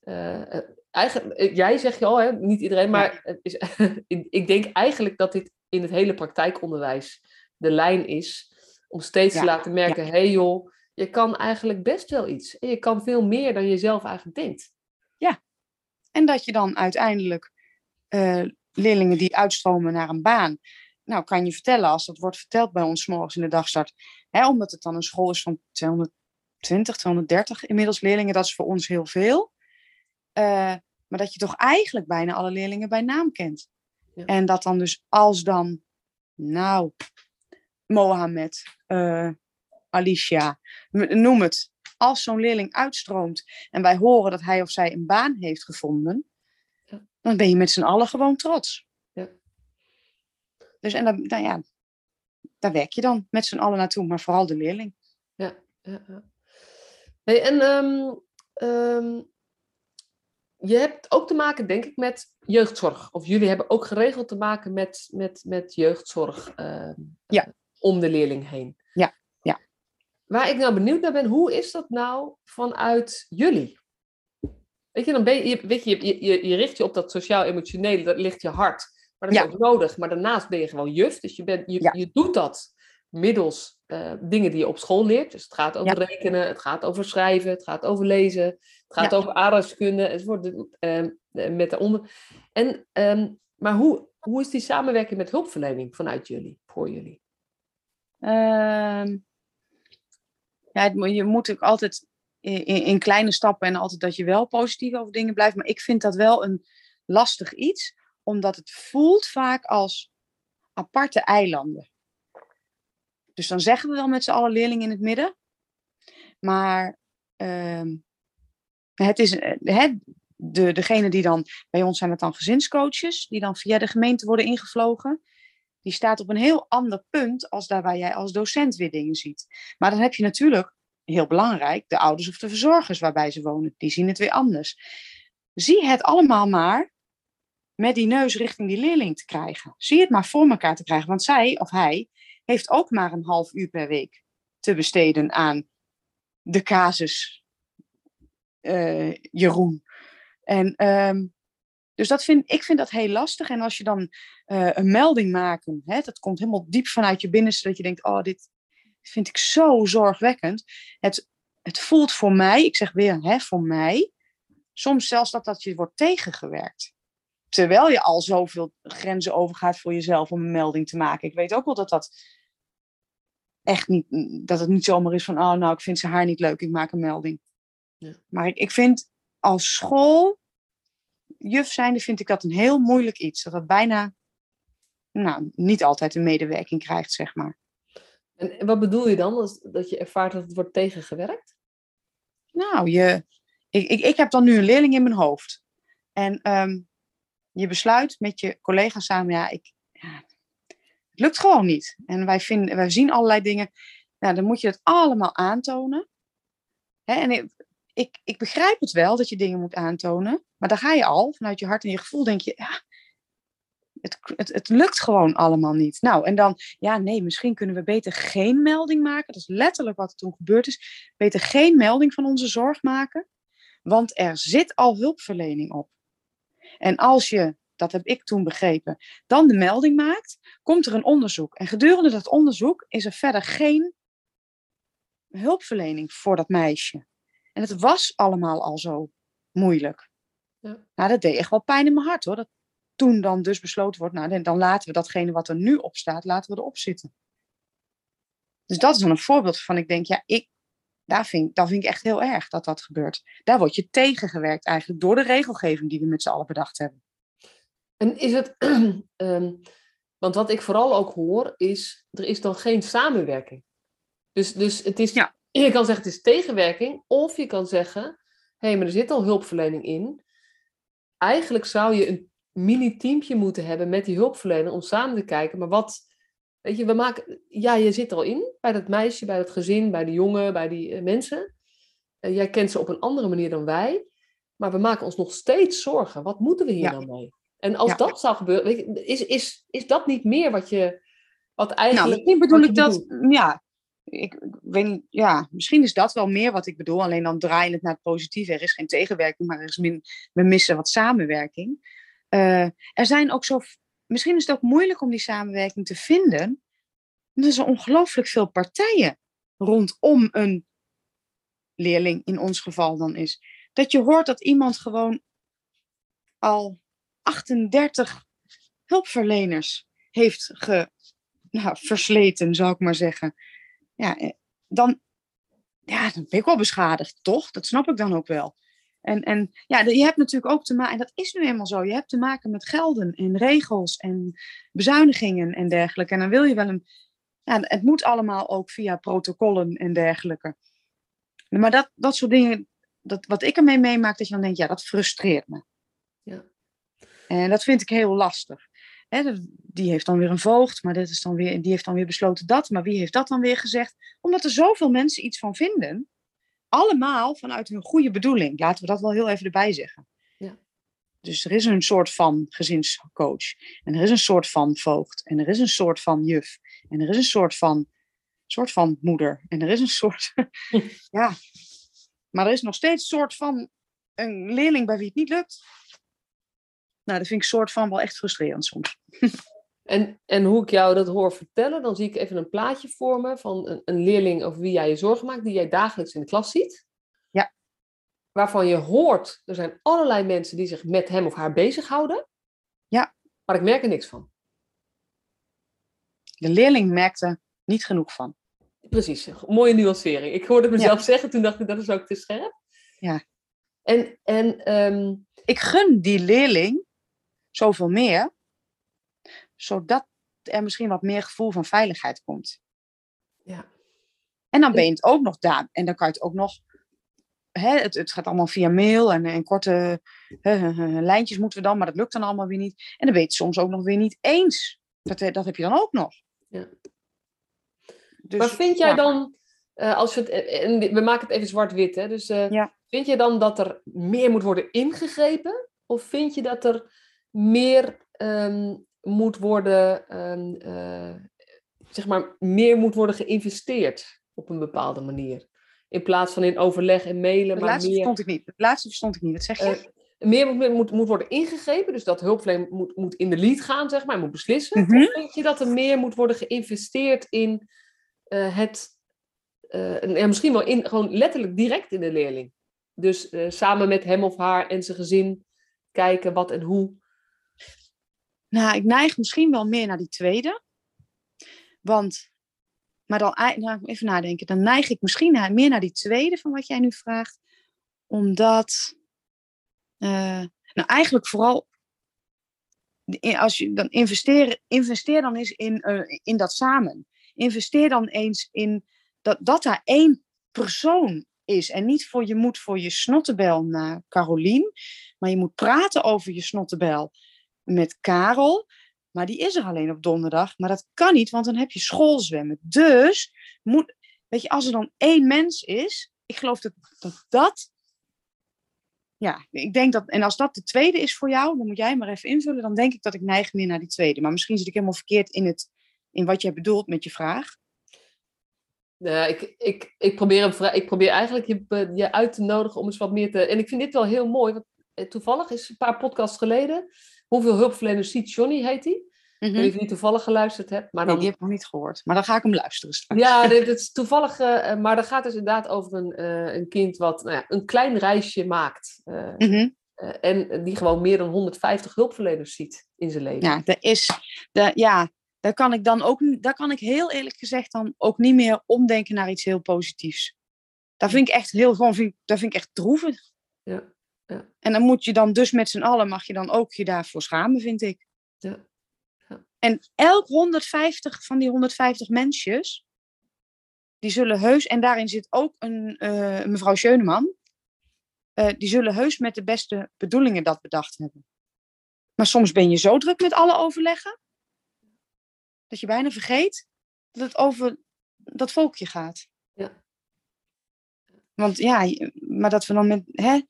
Eh, eh, eigenlijk, eh, jij zegt je al, hè, niet iedereen, maar is, ik denk eigenlijk dat dit in het hele praktijkonderwijs de lijn is om steeds te Ja, laten merken, hé hey joh, je kan eigenlijk best wel iets. En je kan veel meer dan je zelf eigenlijk denkt. En dat je dan uiteindelijk eh, leerlingen die uitstromen naar een baan. Nou, kan je vertellen, als dat wordt verteld bij ons morgens in de dagstart. Hè, omdat het dan een school is van 220, 230 inmiddels leerlingen. Dat is voor ons heel veel. Eh, maar dat je toch eigenlijk bijna alle leerlingen bij naam kent. Ja. En dat dan dus als dan, nou, Mohammed, eh, Alicia, noem het. Als zo'n leerling uitstroomt en wij horen dat hij of zij een baan heeft gevonden, dan ben je met z'n allen gewoon trots. Ja. Dus en dan, nou ja, daar werk je dan met z'n allen naartoe, maar vooral de leerling. Ja, ja, ja. Hey, en ehm, ehm, je hebt ook te maken, denk ik, met jeugdzorg. Of jullie hebben ook geregeld te maken met, met, met jeugdzorg ehm, Ja. Om de leerling heen. Ja, ja. Waar ik nou benieuwd naar ben, hoe is dat nou vanuit jullie? Weet je, dan ben je, weet je, je, je, je richt je op dat sociaal-emotionele, dat ligt je hart. Maar dat is Ja. ook nodig. Maar daarnaast ben je gewoon juf. Dus je, bent, je, Ja. je doet dat middels eh, dingen die je op school leert. Dus het gaat over Ja. rekenen, het gaat over schrijven, het gaat over lezen, het gaat Ja. over aardrijkskunde, enzovoort. de- ehm, eh, met daaronder. En, ehm, maar hoe, hoe is die samenwerking met hulpverlening vanuit jullie, voor jullie? Ehm, ja, je moet ook altijd in, in, in kleine stappen en altijd dat je wel positief over dingen blijft. Maar ik vind dat wel een lastig iets, omdat het voelt vaak als aparte eilanden. Dus dan zeggen we wel met z'n allen leerlingen in het midden. Maar ehm, het is eh, de, degene die dan, bij ons zijn het dan gezinscoaches, die dan via de gemeente worden ingevlogen die staat op een heel ander punt als daar waar jij als docent weer dingen ziet. Maar dan heb je natuurlijk, heel belangrijk, de ouders of de verzorgers waarbij ze wonen. Die zien het weer anders. Zie het allemaal maar met die neus richting die leerling te krijgen. Zie het maar voor elkaar te krijgen. Want zij of hij heeft ook maar een half uur per week te besteden aan de casus eh, Jeroen. En ehm, dus dat vind, ik vind dat heel lastig. En als je dan eh, een melding maken, hè, dat komt helemaal diep vanuit je binnenste, dat je denkt, oh, dit vind ik zo zorgwekkend. Het, het voelt voor mij, ik zeg weer, hè, voor mij, soms zelfs dat dat je wordt tegengewerkt. Terwijl je al zoveel grenzen overgaat voor jezelf om een melding te maken. Ik weet ook wel dat dat echt niet, dat het niet zomaar is van, oh nou, ik vind ze haar niet leuk, ik maak een melding. Ja. Maar ik, ik vind als school, juf zijnde, vind ik dat een heel moeilijk iets. Dat dat bijna, nou, niet altijd een medewerking krijgt, zeg maar. En, wat bedoel je dan, als, dat je ervaart dat het wordt tegengewerkt? Nou, je, ik, ik, ik heb dan nu een leerling in mijn hoofd. En ehm, je besluit met je collega's samen, ja, ik, ja, het lukt gewoon niet. En wij, vinden, wij zien allerlei dingen. Nou, dan moet je het allemaal aantonen. Hè, en ik, ik, begrijp het wel dat je dingen moet aantonen. Maar dan ga je al, vanuit je hart en je gevoel, denk je, ja, het, het, het lukt gewoon allemaal niet. Nou, en dan, ja, nee, misschien kunnen we beter geen melding maken. Dat is letterlijk wat er toen gebeurd is. Beter geen melding van onze zorg maken. Want er zit al hulpverlening op. En als je, dat heb ik toen begrepen, dan de melding maakt, komt er een onderzoek. En gedurende dat onderzoek is er verder geen hulpverlening voor dat meisje. En het was allemaal al zo moeilijk. Ja. Nou, dat deed echt wel pijn in mijn hart hoor. Dat toen dan dus besloten wordt, nou, dan- laten we datgene wat er nu op staat, laten we erop zitten. Dus dat is dan een voorbeeld van, ik denk, ja, ik, daar vind, dat vind ik echt heel erg dat dat gebeurt. Daar word je tegengewerkt eigenlijk door de regelgeving die we met z'n allen bedacht hebben. En is het, ehm, want wat ik vooral ook hoor, is er is dan geen samenwerking. Dus, dus het is, Ja. Je kan zeggen het is tegenwerking, of je kan zeggen, hé, hey, maar er zit al hulpverlening in. Eigenlijk zou je een mini-teampje moeten hebben met die hulpverlener om samen te kijken, maar wat, weet je, we maken, ja, je zit er al in, bij dat meisje, bij dat gezin, bij de jongen, bij die eh, mensen. Eh, jij kent ze op een andere manier dan wij, maar we maken ons nog steeds zorgen. Wat moeten we hier Ja. dan mee? En als Ja. dat zou gebeuren, weet je, is, is, is dat niet meer wat je, wat Nou, eigenlijk... misschien bedoel ik dat, ja. Ik, weet ja, misschien is dat wel meer wat ik bedoel. Alleen dan draai je het naar het positieve. Er is geen tegenwerking, maar er is min, we missen wat samenwerking. Eh, er zijn ook zo, misschien is het ook moeilijk om die samenwerking te vinden. Er zijn ongelooflijk veel partijen rondom een leerling, in ons geval dan is. Dat je hoort dat iemand gewoon al 38 hulpverleners heeft ge, nou, versleten, zou ik maar zeggen. Ja, eh, dan, ja, dan ben ik wel beschadigd, toch? Dat snap ik dan ook wel. En, en ja, je hebt natuurlijk ook te maken, en dat is nu eenmaal zo, je hebt te maken met gelden en regels en bezuinigingen en dergelijke. En dan wil je wel een, ja, het moet allemaal ook via protocollen en dergelijke. Maar dat, dat soort dingen, dat, wat ik ermee meemaak, dat je dan denkt, ja, dat frustreert me. En dat vind ik heel lastig. Hè, die heeft dan weer een voogd, maar dit is dan weer, die heeft dan weer besloten dat. Maar wie heeft dat dan weer gezegd? Omdat er zoveel mensen iets van vinden. Allemaal vanuit hun goede bedoeling. Laten we dat wel heel even erbij zeggen. Ja. Dus er is een soort van gezinscoach. En er is een soort van voogd. En er is een soort van juf. En er is een soort van, soort van moeder. En er is een soort. ja. Maar er is nog steeds een soort van een leerling bij wie het niet lukt. Nou, dat vind ik soort van wel echt frustrerend soms. En, en hoe ik jou dat hoor vertellen, dan zie ik even een plaatje voor me van een, een leerling over wie jij je zorgen maakt, die jij dagelijks in de klas ziet. Ja. Waarvan je hoort, er zijn allerlei mensen die zich met hem of haar bezighouden. Ja. Maar ik merk er niks van. De leerling merkte niet genoeg van. Precies, mooie nuancering. Ik hoorde mezelf zeggen, toen dacht ik dat is ook te scherp. Ja. En, en ehm, Ik gun die leerling zoveel meer, zodat er misschien wat meer gevoel van veiligheid komt. ja, En dan ben je het ook nog daar. En dan kan je het ook nog. Hè, het, het gaat allemaal via mail en, en korte hè, lijntjes moeten we dan, maar dat lukt dan allemaal weer niet. En dan ben je het soms ook nog weer niet eens. Dat, eh, dat heb je dan ook nog. Ja. Dus, maar vind jij ja. dan, eh, als we het, en we maken het even zwart-wit, hè? Dus eh, Ja. vind je dan dat er meer moet worden ingegrepen? Of vind je dat er meer ehm, moet worden, ehm, eh, zeg maar, meer moet worden geïnvesteerd op een bepaalde manier? In plaats van in overleg en mailen, Het maar laatste meer, verstond ik niet. Het laatste verstond ik niet. Wat zeg je? eh, meer moet, moet, moet worden ingegrepen. Dus dat hulpverlener moet, moet in de lead gaan, zeg maar, moet beslissen. Mhm. Of vind je dat er meer moet worden geïnvesteerd in eh, het, en- en misschien wel in, gewoon letterlijk direct in de leerling? Dus samen met hem of haar en zijn gezin kijken wat en hoe. Nou, ik neig misschien wel meer naar die tweede. Want, maar dan nou, even nadenken. Dan neig ik misschien meer naar die tweede van wat jij nu vraagt. Omdat, eh, nou eigenlijk vooral, als je dan investeer, investeer dan eens in, eh, in dat samen. Investeer dan eens in dat, dat daar één persoon is. En niet voor je moet voor je snottebel naar Carolien. Maar je moet praten over je snottebel met Karel. Maar die is er alleen op donderdag. Maar dat kan niet, want dan heb je schoolzwemmen. Dus, moet, weet je, als er dan één mens is, ik geloof dat dat. dat ja, ik denk dat, en als dat de tweede is voor jou, dan moet jij maar even invullen. Dan denk ik dat ik neig meer naar die tweede. Maar misschien zit ik helemaal verkeerd in, het, in wat jij bedoelt met je vraag. Nou, ik, ik, ik, probeer vra- ik probeer eigenlijk je, je uit te nodigen om eens wat meer te. En ik vind dit wel heel mooi. Want eh, toevallig is een paar podcasts geleden. Hoeveel hulpverleners ziet Johnny, heet hij? Ik weet niet of je die toevallig geluisterd hebt. Maar Nee, dan, die heb ik nog niet gehoord. Maar dan ga ik hem luisteren straks. Ja, dit is toevallig. eh, maar dat gaat dus inderdaad over een, eh, een kind wat nou ja, een klein reisje maakt. eh, Mhm. eh, en die gewoon meer dan 150 hulpverleners ziet in zijn leven. Ja, er is, de, ja, daar kan ik dan ook, daar kan ik heel eerlijk gezegd dan ook niet meer omdenken naar iets heel positiefs. Daar vind ik echt heel, gewoon, vind, ik- daar vind ik echt droevig. Ja, ja. En dan moet je dan dus met z'n allen, mag je dan ook je daarvoor schamen, vind ik. Ja, En elk 150 van die 150 mensjes, die zullen heus, en daarin zit ook een eh, mevrouw Scheuneman, eh, die zullen heus met de beste bedoelingen dat bedacht hebben. Maar soms ben je zo druk met alle overleggen, dat je bijna vergeet dat het over dat volkje gaat. Ja. Want ja, maar dat we dan met, hè,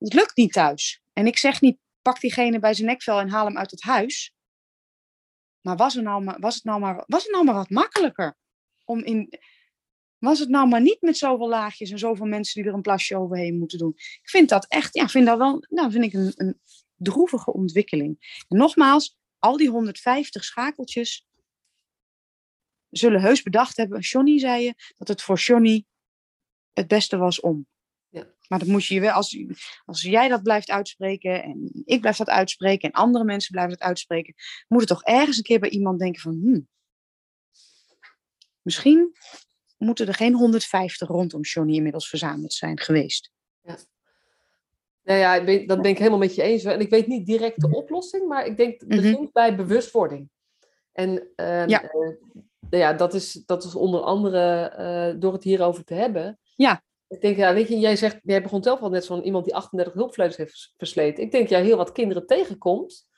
het lukt niet thuis. En ik zeg niet, pak diegene bij zijn nekvel en haal hem uit het huis. Maar was, er nou maar, was, het nou maar, was het nou maar wat makkelijker? Om in, was het nou maar niet met zoveel laagjes en zoveel mensen die er een plasje overheen moeten doen? Ik vind dat echt, ja, vind dat wel, nou, vind ik een, een droevige ontwikkeling. Nogmaals, al die 150 schakeltjes zullen heus bedacht hebben. Johnny zei je dat het voor Johnny het beste was om. Ja. Maar dat moet je wel, als, als jij dat blijft uitspreken en ik blijf dat uitspreken en andere mensen blijven dat uitspreken, moet het toch ergens een keer bij iemand denken van, hmm, misschien moeten er geen 150 rondom Johnny inmiddels verzameld zijn geweest. Nou ja, ik ben, dat ben ik helemaal met je eens. En ik weet niet direct de oplossing, maar ik denk het Mhm. begint bij bewustwording. En ehm, Ja. eh, nou ja, dat, is, dat is onder andere eh, door het hierover te hebben. Ja. Ik denk, ja, weet je, jij zegt, jij begon zelf al net van iemand die 38 hulpverleners heeft vers- versleten. Ik denk, jij heel wat kinderen tegenkomt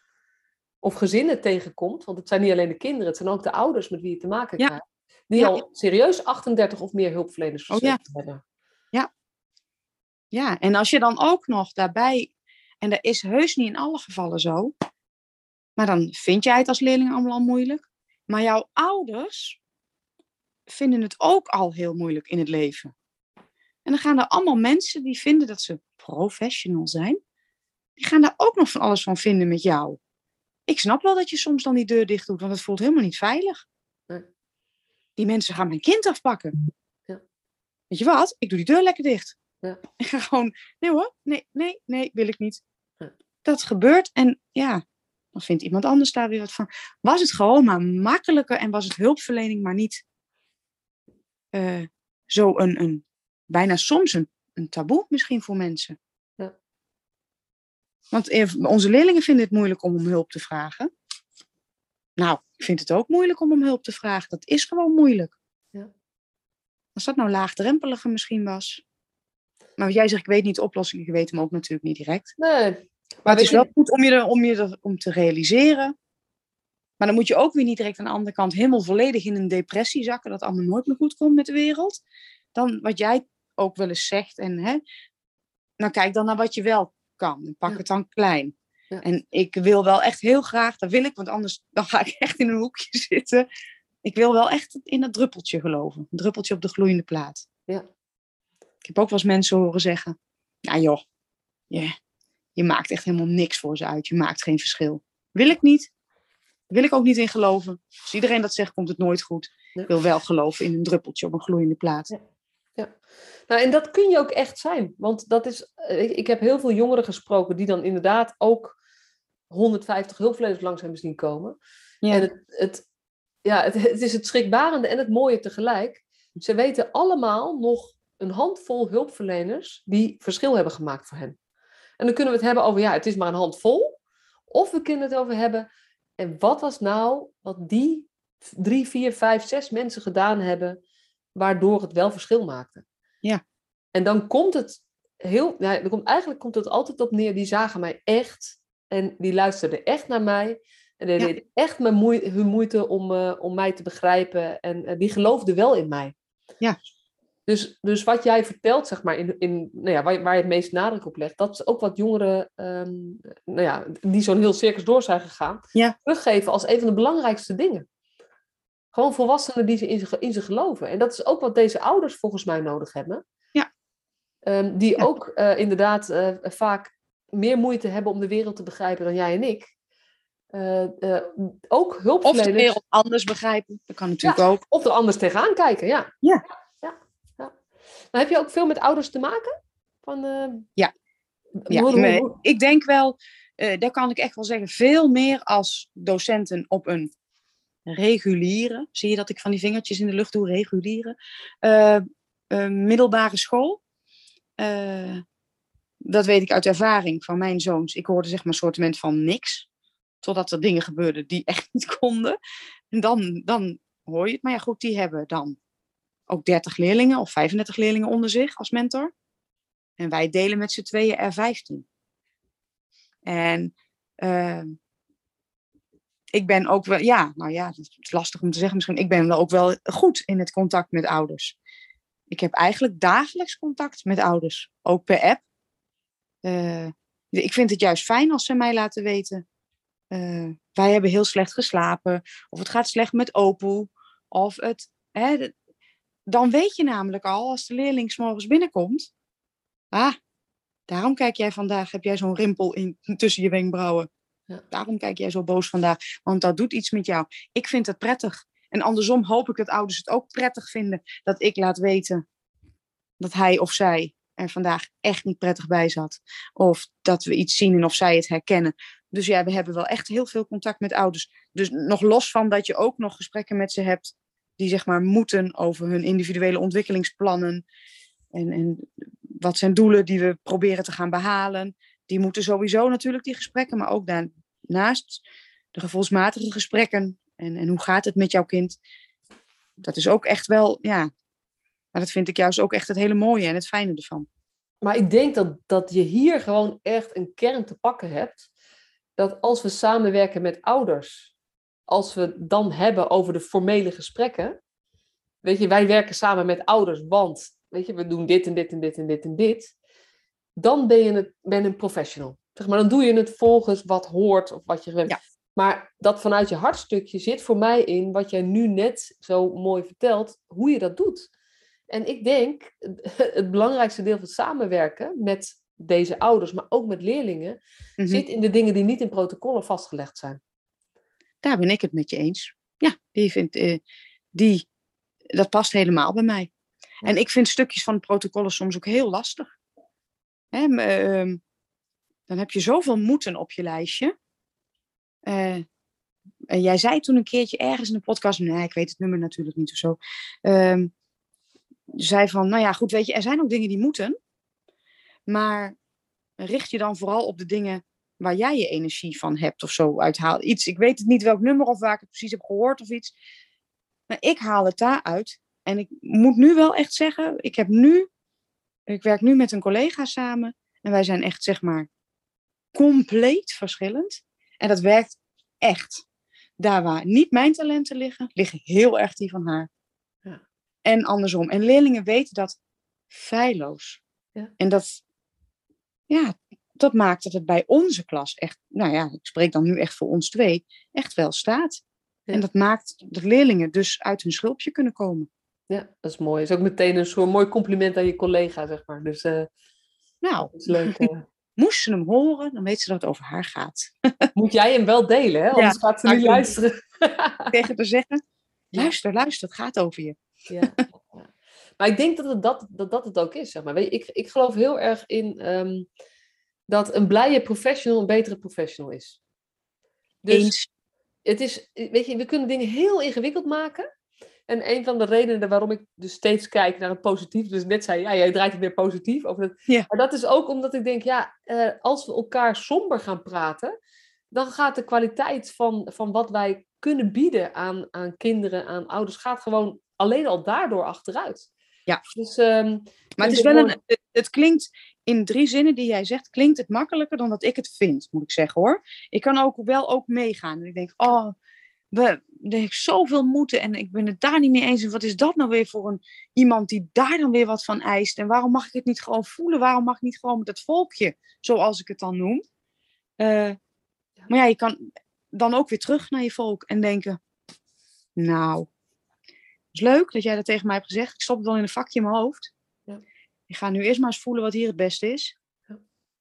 of gezinnen tegenkomt, want het zijn niet alleen de kinderen, het zijn ook de ouders met wie je te maken Ja. krijgt, die Ja. al serieus 38 of meer hulpverleners Oh, ja. verzekerd hebben. Ja, en als je dan ook nog daarbij, en dat is heus niet in alle gevallen zo, maar dan vind jij het als leerling allemaal al moeilijk. Maar jouw ouders vinden het ook al heel moeilijk in het leven. En dan gaan er allemaal mensen die vinden dat ze professional zijn, die gaan daar ook nog van alles van vinden met jou. Ik snap wel dat je soms dan die deur dicht doet, want het voelt helemaal niet veilig. Nee. Die mensen gaan mijn kind afpakken. Ja. Weet je wat? Ik doe die deur lekker dicht. Ja. Ik ga gewoon, nee hoor, nee, nee, nee, wil ik niet. Ja. Dat gebeurt en ja, dan vindt iemand anders daar weer wat van. Was het gewoon maar makkelijker en was het hulpverlening maar niet eh, zo een, een, bijna soms een, een taboe misschien voor mensen. Ja. Want eh, onze leerlingen vinden het moeilijk om om hulp te vragen. Nou, ik vind het ook moeilijk om om hulp te vragen. Dat is gewoon moeilijk. Ja. Als dat nou laagdrempeliger misschien was. Maar wat jij zegt, ik weet niet de oplossing. Ik weet hem ook natuurlijk niet direct. Nee, Maar het is je- wel goed om je, er, om je er, om te realiseren. Maar dan moet je ook weer niet direct aan de andere kant helemaal volledig in een depressie zakken. Dat allemaal nooit meer goed komt met de wereld. Dan wat jij ook wel eens zegt. En, hè, nou kijk dan naar wat je wel kan. En pak Ja. het dan klein. Ja. En ik wil wel echt heel graag, dat wil ik, want anders dan ga ik echt in een hoekje zitten. Ik wil wel echt in dat druppeltje geloven. Een druppeltje op de gloeiende plaat. Ja. Ik heb ook wel eens mensen horen zeggen. Nou joh, je, je maakt echt helemaal niks voor ze uit. Je maakt geen verschil. Wil ik niet. Wil ik ook niet in geloven. Als iedereen dat zegt, komt het nooit goed. Ja. Ik wil wel geloven in een druppeltje op een gloeiende plaat. Ja. Nou, en dat kun je ook echt zijn. Want dat is, eh, ik, ik heb heel veel jongeren gesproken die dan inderdaad ook 150 hulpverleners langs hebben zien komen. Ja. En het, het, ja, het, het is het schrikbarende en het mooie tegelijk. Ze weten allemaal nog een handvol hulpverleners die verschil hebben gemaakt voor hen. En dan kunnen we het hebben over, ja, het is maar een handvol. Of we kunnen het over hebben, en wat was nou wat die drie, vier, vijf, zes mensen gedaan hebben, waardoor het wel verschil maakte. Ja. En dan komt het heel, dan komt, eigenlijk komt het altijd op neer, die zagen mij echt en die luisterden echt naar mij. En die Ja. deden echt mijn moe- hun moeite om, eh, om mij te begrijpen. En eh, die geloofden wel in mij. Ja. Dus, dus wat jij vertelt, zeg maar, in, in, nou ja, waar, je- waar je het meest nadruk op legt, dat is ook wat jongeren, ehm, nou ja, die zo'n heel circus door zijn gegaan, Ja. teruggeven als een van de belangrijkste dingen. Gewoon volwassenen die ze in, ze in ze geloven. En dat is ook wat deze ouders volgens mij nodig hebben. Ja. Ehm, die Ja. ook eh, inderdaad eh, vaak meer moeite hebben om de wereld te begrijpen dan jij en ik. Eh, ook Of de hulpverleners. wereld anders begrijpen. Dat kan natuurlijk ook. Of er anders tegenaan kijken, ja. Ja. ja, ja. Maar heb je ook veel met ouders te maken? Van, Ja. Ja, hoe- hoe- maar hoe- ik denk wel, daar kan ik echt wel zeggen, veel meer als docenten op een reguliere, zie je dat ik van die vingertjes in de lucht doe, reguliere, eh, eh, middelbare school. Eh, dat weet ik uit ervaring van mijn zoons. Ik hoorde zeg maar een soortement van niks, totdat er dingen gebeurden die echt niet konden. En dan, dan hoor je het. Maar ja, goed, die hebben dan ook 30 leerlingen of 35 leerlingen onder zich als mentor. En wij delen met z'n tweeën er 15. En ehm, ik ben ook wel, ja, nou ja, het is lastig om te zeggen misschien. Ik ben wel ook wel goed in het contact met ouders. Ik heb eigenlijk dagelijks contact met ouders, ook per app. Eh, ik vind het juist fijn als ze mij laten weten. eh, wij hebben heel slecht geslapen, of het gaat slecht met Opoe, of het. Hè, dan weet je namelijk al, als de leerling 's morgens binnenkomt. Ah, daarom kijk jij vandaag, heb jij zo'n rimpel in, tussen je wenkbrauwen. Daarom kijk jij zo boos vandaag, want dat doet iets met jou. Ik vind het prettig. En andersom hoop ik dat ouders het ook prettig vinden dat ik laat weten dat hij of zij er vandaag echt niet prettig bij zat. Of dat we iets zien en of zij het herkennen. Dus ja, we hebben wel echt heel veel contact met ouders. Dus nog los van dat je ook nog gesprekken met ze hebt die zeg maar moeten over hun individuele ontwikkelingsplannen. En, en wat zijn doelen die we proberen te gaan behalen. Die moeten sowieso natuurlijk die gesprekken, maar ook daarnaast de gevoelsmatige gesprekken. En, en hoe gaat het met jouw kind? Dat is ook echt wel, ja. Maar dat vind ik juist ook echt het hele mooie en het fijne ervan. Maar ik denk dat, dat je hier gewoon echt een kern te pakken hebt. dat als we samenwerken met ouders, als we dan hebben over de formele gesprekken, weet je, wij werken samen met ouders, want, weet je, we doen dit en dit en dit en dit en dit, dan ben je, het, ben een professional. Zeg maar, dan doe je het volgens wat hoort of wat je gewend Ja. Maar dat vanuit je hartstukje zit voor mij in wat jij nu net zo mooi vertelt, hoe je dat doet. En ik denk, het belangrijkste deel van het samenwerken met deze ouders, maar ook met leerlingen, Mhm. zit in de dingen die niet in protocollen vastgelegd zijn. Daar ben ik het met je eens. Ja, die vindt, eh, die, dat past helemaal bij mij. Ja. En ik vind stukjes van protocollen soms ook heel lastig. Hè, ehm, dan heb je zoveel moeten op je lijstje. Eh, en jij zei toen een keertje ergens in de podcast, nee, ik weet het nummer natuurlijk niet of zo. ehm, zei van, nou ja, goed, weet je, er zijn ook dingen die moeten. Maar richt je dan vooral op de dingen waar jij je energie van hebt of zo uithaalt. Iets, ik weet het niet welk nummer of waar ik het precies heb gehoord of iets. Maar ik haal het daaruit. En ik moet nu wel echt zeggen, ik heb nu, ik werk nu met een collega samen. En wij zijn echt, zeg maar, compleet verschillend. En dat werkt echt. Daar waar niet mijn talenten liggen, liggen heel erg die van haar. Ja. En andersom. En leerlingen weten dat feilloos. Ja. En dat, ja, dat maakt dat het bij onze klas echt, nou ja, ik spreek dan nu echt voor ons twee, echt wel staat. Ja. En dat maakt dat leerlingen dus uit hun schulpje kunnen komen. Ja, dat is mooi. Dat is ook meteen een soort mooi compliment aan je collega, zeg maar. Dus eh Nou, dat is leuk. eh. moest ze hem horen, dan weet ze dat het over haar gaat. Moet jij hem wel delen, hè? Anders gaat ze niet ik- luisteren. Tegen te zeggen, luister, luister, het gaat over je. Ja. ja. Maar ik denk dat het, dat, dat, dat het ook is. Zeg maar. Weet je, ik, ik geloof heel erg in ehm, dat een blije professional een betere professional is. Dus Eens. het is, weet je, we kunnen dingen heel ingewikkeld maken. En een van de redenen waarom ik dus steeds kijk naar het positief, dus net zei, ja, jij draait het weer positief over dat. Ja. Maar dat is ook omdat ik denk, ja, eh, als we elkaar somber gaan praten, dan gaat de kwaliteit van, van wat wij kunnen bieden aan, aan kinderen, aan ouders, gaat gewoon alleen al daardoor achteruit. Ja. Dus, ehm, Maar het, is wel een, het klinkt in drie zinnen die jij zegt, klinkt het makkelijker dan dat ik het vind, moet ik zeggen hoor. Ik kan ook wel ook meegaan. En ik denk, oh, we, er heeft zoveel moeten en ik ben het daar niet mee eens. En wat is dat nou weer voor een, iemand die daar dan weer wat van eist? En waarom mag ik het niet gewoon voelen? Waarom mag ik niet gewoon met het volkje, zoals ik het dan noem? Eh, maar ja, je kan dan ook weer terug naar je volk en denken, nou, het is leuk dat jij dat tegen mij hebt gezegd. Ik stop het wel in een vakje in mijn hoofd. Ja. Ik ga nu eerst maar eens voelen wat hier het beste is. Ja.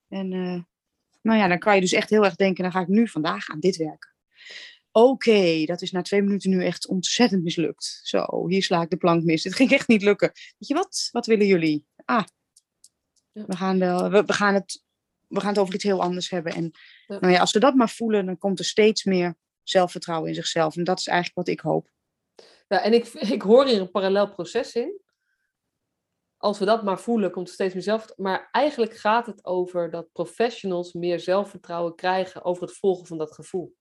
En eh, nou ja, dan kan je dus echt heel erg denken, dan ga ik nu vandaag aan dit werken. Oké, dat is na twee minuten nu echt ontzettend mislukt. Zo, hier sla ik de plank mis. Dit ging echt niet lukken. Weet je wat? Wat willen jullie? Ah, Ja. we, gaan wel, we, we, gaan het, we gaan het over iets heel anders hebben. En Ja. nou ja, als ze dat maar voelen, dan komt er steeds meer zelfvertrouwen in zichzelf. En dat is eigenlijk wat ik hoop. Ja, en ik, ik hoor hier een parallel proces in. Als we dat maar voelen, komt er steeds meer zelfvertrouwen. Maar eigenlijk gaat het over dat professionals meer zelfvertrouwen krijgen over het volgen van dat gevoel.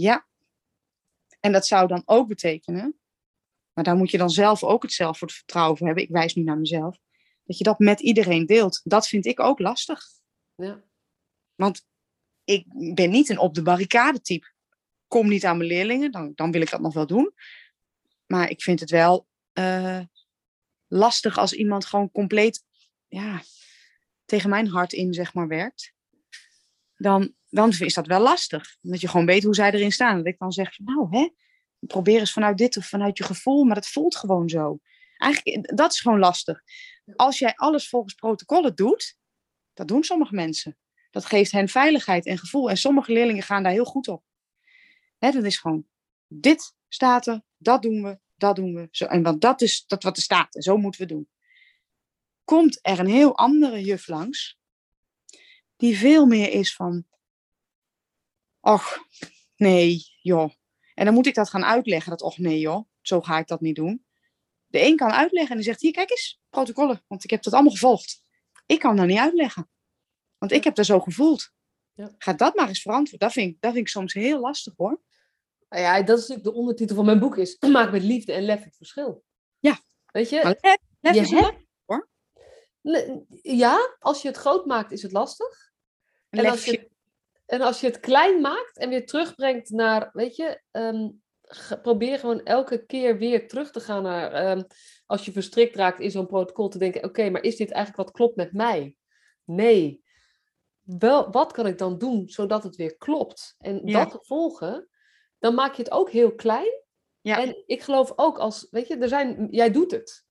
Ja. En dat zou dan ook betekenen, maar daar moet je dan zelf ook het zelfvertrouwen voor hebben. Ik wijs nu naar mezelf. Dat je dat met iedereen deelt. Dat vind ik ook lastig. Ja, Want ik ben niet een op de barricade type. Kom niet aan mijn leerlingen, dan, dan wil ik dat nog wel doen. Maar ik vind het wel eh, lastig als iemand gewoon compleet ja, tegen mijn hart in, zeg maar, werkt. Dan, dan is dat wel lastig. Dat je gewoon weet hoe zij erin staan. Dat ik dan zeg, nou hè, probeer eens vanuit dit of vanuit je gevoel, maar dat voelt gewoon zo. Eigenlijk, dat is gewoon lastig. Als jij alles volgens protocollen doet, dat doen sommige mensen. Dat geeft hen veiligheid en gevoel. En sommige leerlingen gaan daar heel goed op. Hè, dat is gewoon, dit staat er, dat doen we, dat doen we. Zo, en want dat is dat wat er staat en zo moeten we doen. Komt er een heel andere juf langs, die veel meer is van, och, nee, joh. En dan moet ik dat gaan uitleggen, dat och nee joh, zo ga ik dat niet doen. De een kan uitleggen en die zegt, hier kijk eens, protocollen, want ik heb dat allemaal gevolgd. Ik kan dat niet uitleggen, want ik heb dat zo gevoeld. Ja. Ga dat maar eens verantwoorden. Dat vind, ik, dat vind ik soms heel lastig hoor. Nou ja, dat is natuurlijk de ondertitel van mijn boek is Maak met liefde en lef het verschil. Ja. Weet je? Maar lef, lef je is Le- Ja, als je het groot maakt is het lastig. En als, je, en als je het klein maakt en weer terugbrengt naar, weet je, ehm, probeer gewoon elke keer weer terug te gaan naar, ehm, als je verstrikt raakt in zo'n protocol, te denken, oké, maar is dit eigenlijk wat klopt met mij? Nee. Wel, wat kan ik dan doen zodat het weer klopt? En Ja. dat te volgen, dan maak je het ook heel klein. Ja. En ik geloof ook als, weet je, er zijn, jij doet het.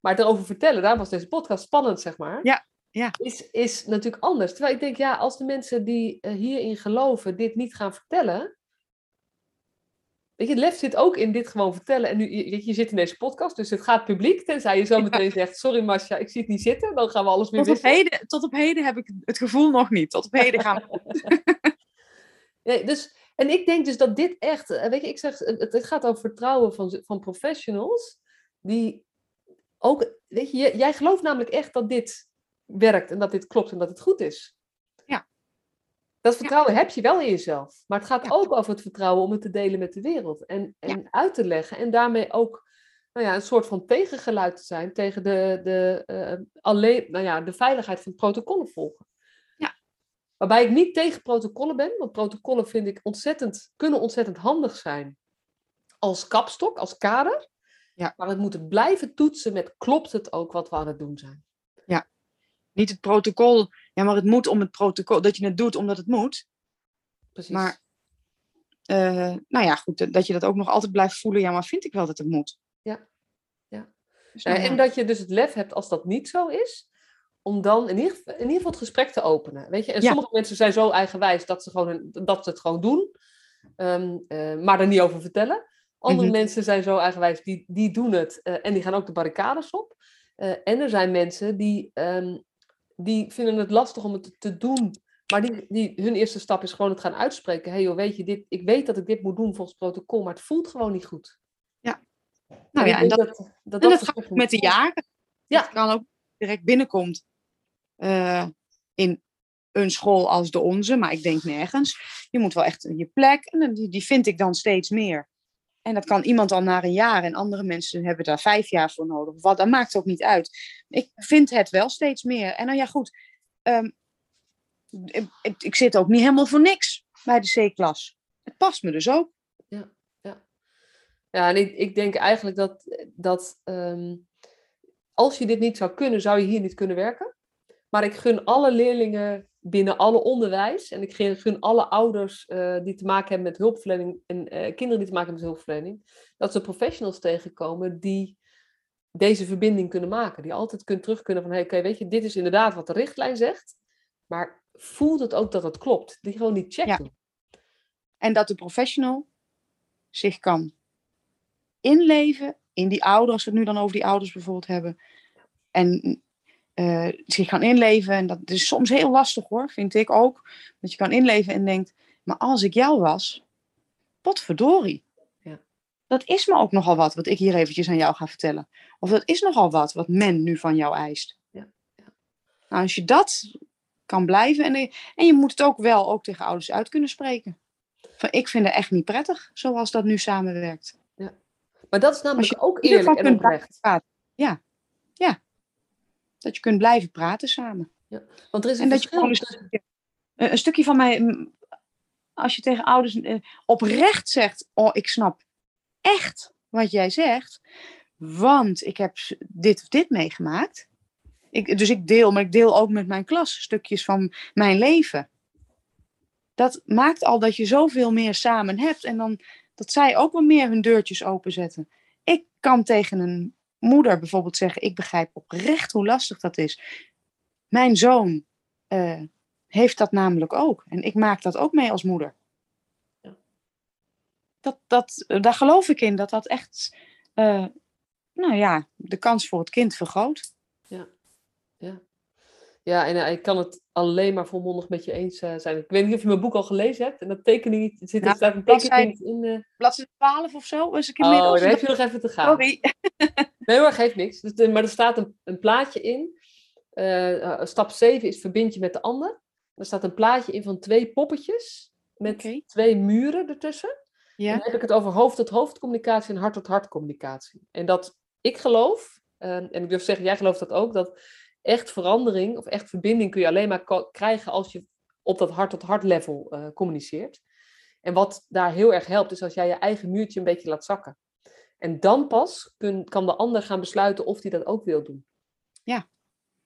Maar het erover vertellen, daar was deze podcast spannend, zeg maar. Ja, ja. Is, is natuurlijk anders. Terwijl ik denk, ja, als de mensen die eh, hierin geloven dit niet gaan vertellen. Weet je, het lef zit ook in dit gewoon vertellen. En nu, je, je, zit in deze podcast, dus het gaat publiek. Tenzij je zo meteen zegt, sorry Masja, ik zie het niet zitten. Dan gaan we alles weer Tot op, heden, tot op heden heb ik het gevoel nog niet. Tot op heden gaan we. Nee, dus, en ik denk dus dat dit echt, eh, weet je, ik zeg, het, het gaat over vertrouwen van, van professionals. Die ook, weet je, jij gelooft namelijk echt dat dit werkt en dat dit klopt en dat het goed is. Ja. Dat vertrouwen heb je wel in jezelf. Maar het gaat Ja. ook over het vertrouwen om het te delen met de wereld. En, en uit te leggen. En daarmee ook nou ja, een soort van tegengeluid te zijn tegen de, de, eh, alleen, nou ja, de veiligheid van protocollen volgen. Ja. Waarbij ik niet tegen protocollen ben, want protocollen vind ik ontzettend, kunnen ontzettend handig zijn als kapstok, als kader. Ja. Maar we moeten blijven toetsen met klopt het ook wat we aan het doen zijn. Niet het protocol. Ja, maar het moet om het protocol. Dat je het doet omdat het moet. Precies. Maar, eh, nou ja, goed. dat- je dat ook nog altijd blijft voelen. Ja, maar vind ik wel dat het moet. Ja. Ja. Dus, nou ja. En dat je dus het lef hebt als dat niet zo is, om dan in ieder, geval- in ieder geval het gesprek te openen. Weet je? En Ja. sommige mensen zijn zo eigenwijs dat ze, gewoon dat ze het gewoon doen, ehm, eh, maar er niet over vertellen. Andere Mhm. mensen zijn zo eigenwijs, die, die doen het eh, en die gaan ook de barricades op. En er zijn mensen die, ehm, die vinden het lastig om het te- doen. Maar die, die, hun eerste stap is gewoon het gaan uitspreken. Hé hey joh, weet je, dit, ik weet dat ik dit moet doen volgens protocol, maar het voelt gewoon niet goed. nou ik ja, en dat, dat, dat, en dat dat gaat ook met de jaren. Ja. Het kan ook direct binnenkomt eh, in een school als de onze, maar ik denk nergens. Je moet wel echt je plek, en die, die vind ik dan steeds meer. En dat kan iemand al na een jaar en andere mensen hebben daar vijf jaar voor nodig. Wat, dat maakt ook niet uit. Ik vind het wel steeds meer. En nou ja, goed. ehm, ik, ik- zit ook niet helemaal voor niks bij de C-klas. Het past me dus ook. Ja, en ik, ik denk eigenlijk dat, dat ehm, als je dit niet zou kunnen, zou je hier niet kunnen werken. Maar ik gun alle leerlingen binnen alle onderwijs en ik gun, alle ouders eh, die te maken hebben met hulpverlening en eh, kinderen die te maken hebben met hulpverlening, dat ze professionals tegenkomen die deze verbinding kunnen maken. Die altijd kunnen terug kunnen van, hey, oké, weet je, dit is inderdaad wat de richtlijn zegt, maar voelt het ook dat het klopt? Die gewoon die check Ja. doen. En dat de professional zich kan inleven in die ouders, als we het nu dan over die ouders bijvoorbeeld hebben. En eh, zich kan inleven. En dat is soms heel lastig hoor, vind ik ook. Dat je kan inleven en denkt, maar als ik jou was, potverdorie. Ja. Dat is me ook nogal wat, wat ik hier eventjes aan jou ga vertellen. Of dat is nogal wat, wat men nu van jou eist. Ja, ja. Nou, als je dat kan blijven, en, en je moet het ook wel ook tegen ouders uit kunnen spreken. Van, ik vind het echt niet prettig, zoals dat nu samenwerkt. Maar dat is Als namelijk je ook eerlijk en oprecht. Ja, ja. Dat je kunt blijven praten samen. Want er is een En dat je gewoon een stukje, een een stukje van mij, mm, als je tegen ouders eh, oprecht zegt, oh ik snap echt wat jij zegt, want ik heb dit of dit meegemaakt. Ik, dus ik deel, maar ik deel ook met mijn klas stukjes van mijn leven. Dat maakt al dat je zoveel meer samen hebt en dan dat zij ook wat meer hun deurtjes openzetten. Ik kan tegen een moeder bijvoorbeeld zeggen, ik begrijp oprecht hoe lastig dat is. Mijn zoon eh, heeft dat namelijk ook. En ik maak dat ook mee als moeder. Ja. Dat, dat, eh, daar geloof ik in, dat dat echt, eh, nou ja, de kans voor het kind vergroot. Ja, en eh, ik kan het alleen maar volmondig met je eens zijn. Ik weet niet of je mijn boek al gelezen hebt. En dat tekening zit er staat een tekening in. Bladzijde 12 of zo, is ik Oh, inmiddels. daar heb je nog even te gaan. Sorry. Nee hoor, geeft niks. Dus, de- maar er staat een, een plaatje in. Eh, eh, stap 7 is verbind je met de ander. Er staat een plaatje in van twee poppetjes. Met twee muren ertussen. En Ja, dan heb ik het over hoofd-tot-hoofd communicatie en hart-tot-hart communicatie. En dat ik geloof, eh, en ik durf zeggen, jij gelooft dat ook, dat echt verandering of echt verbinding kun je alleen maar krijgen als je op dat hart-tot-hart level eh, communiceert. En wat daar heel erg helpt, is als jij je eigen muurtje een beetje laat zakken. En dan pas kun, kan de ander gaan besluiten of hij dat ook wil doen. Ja.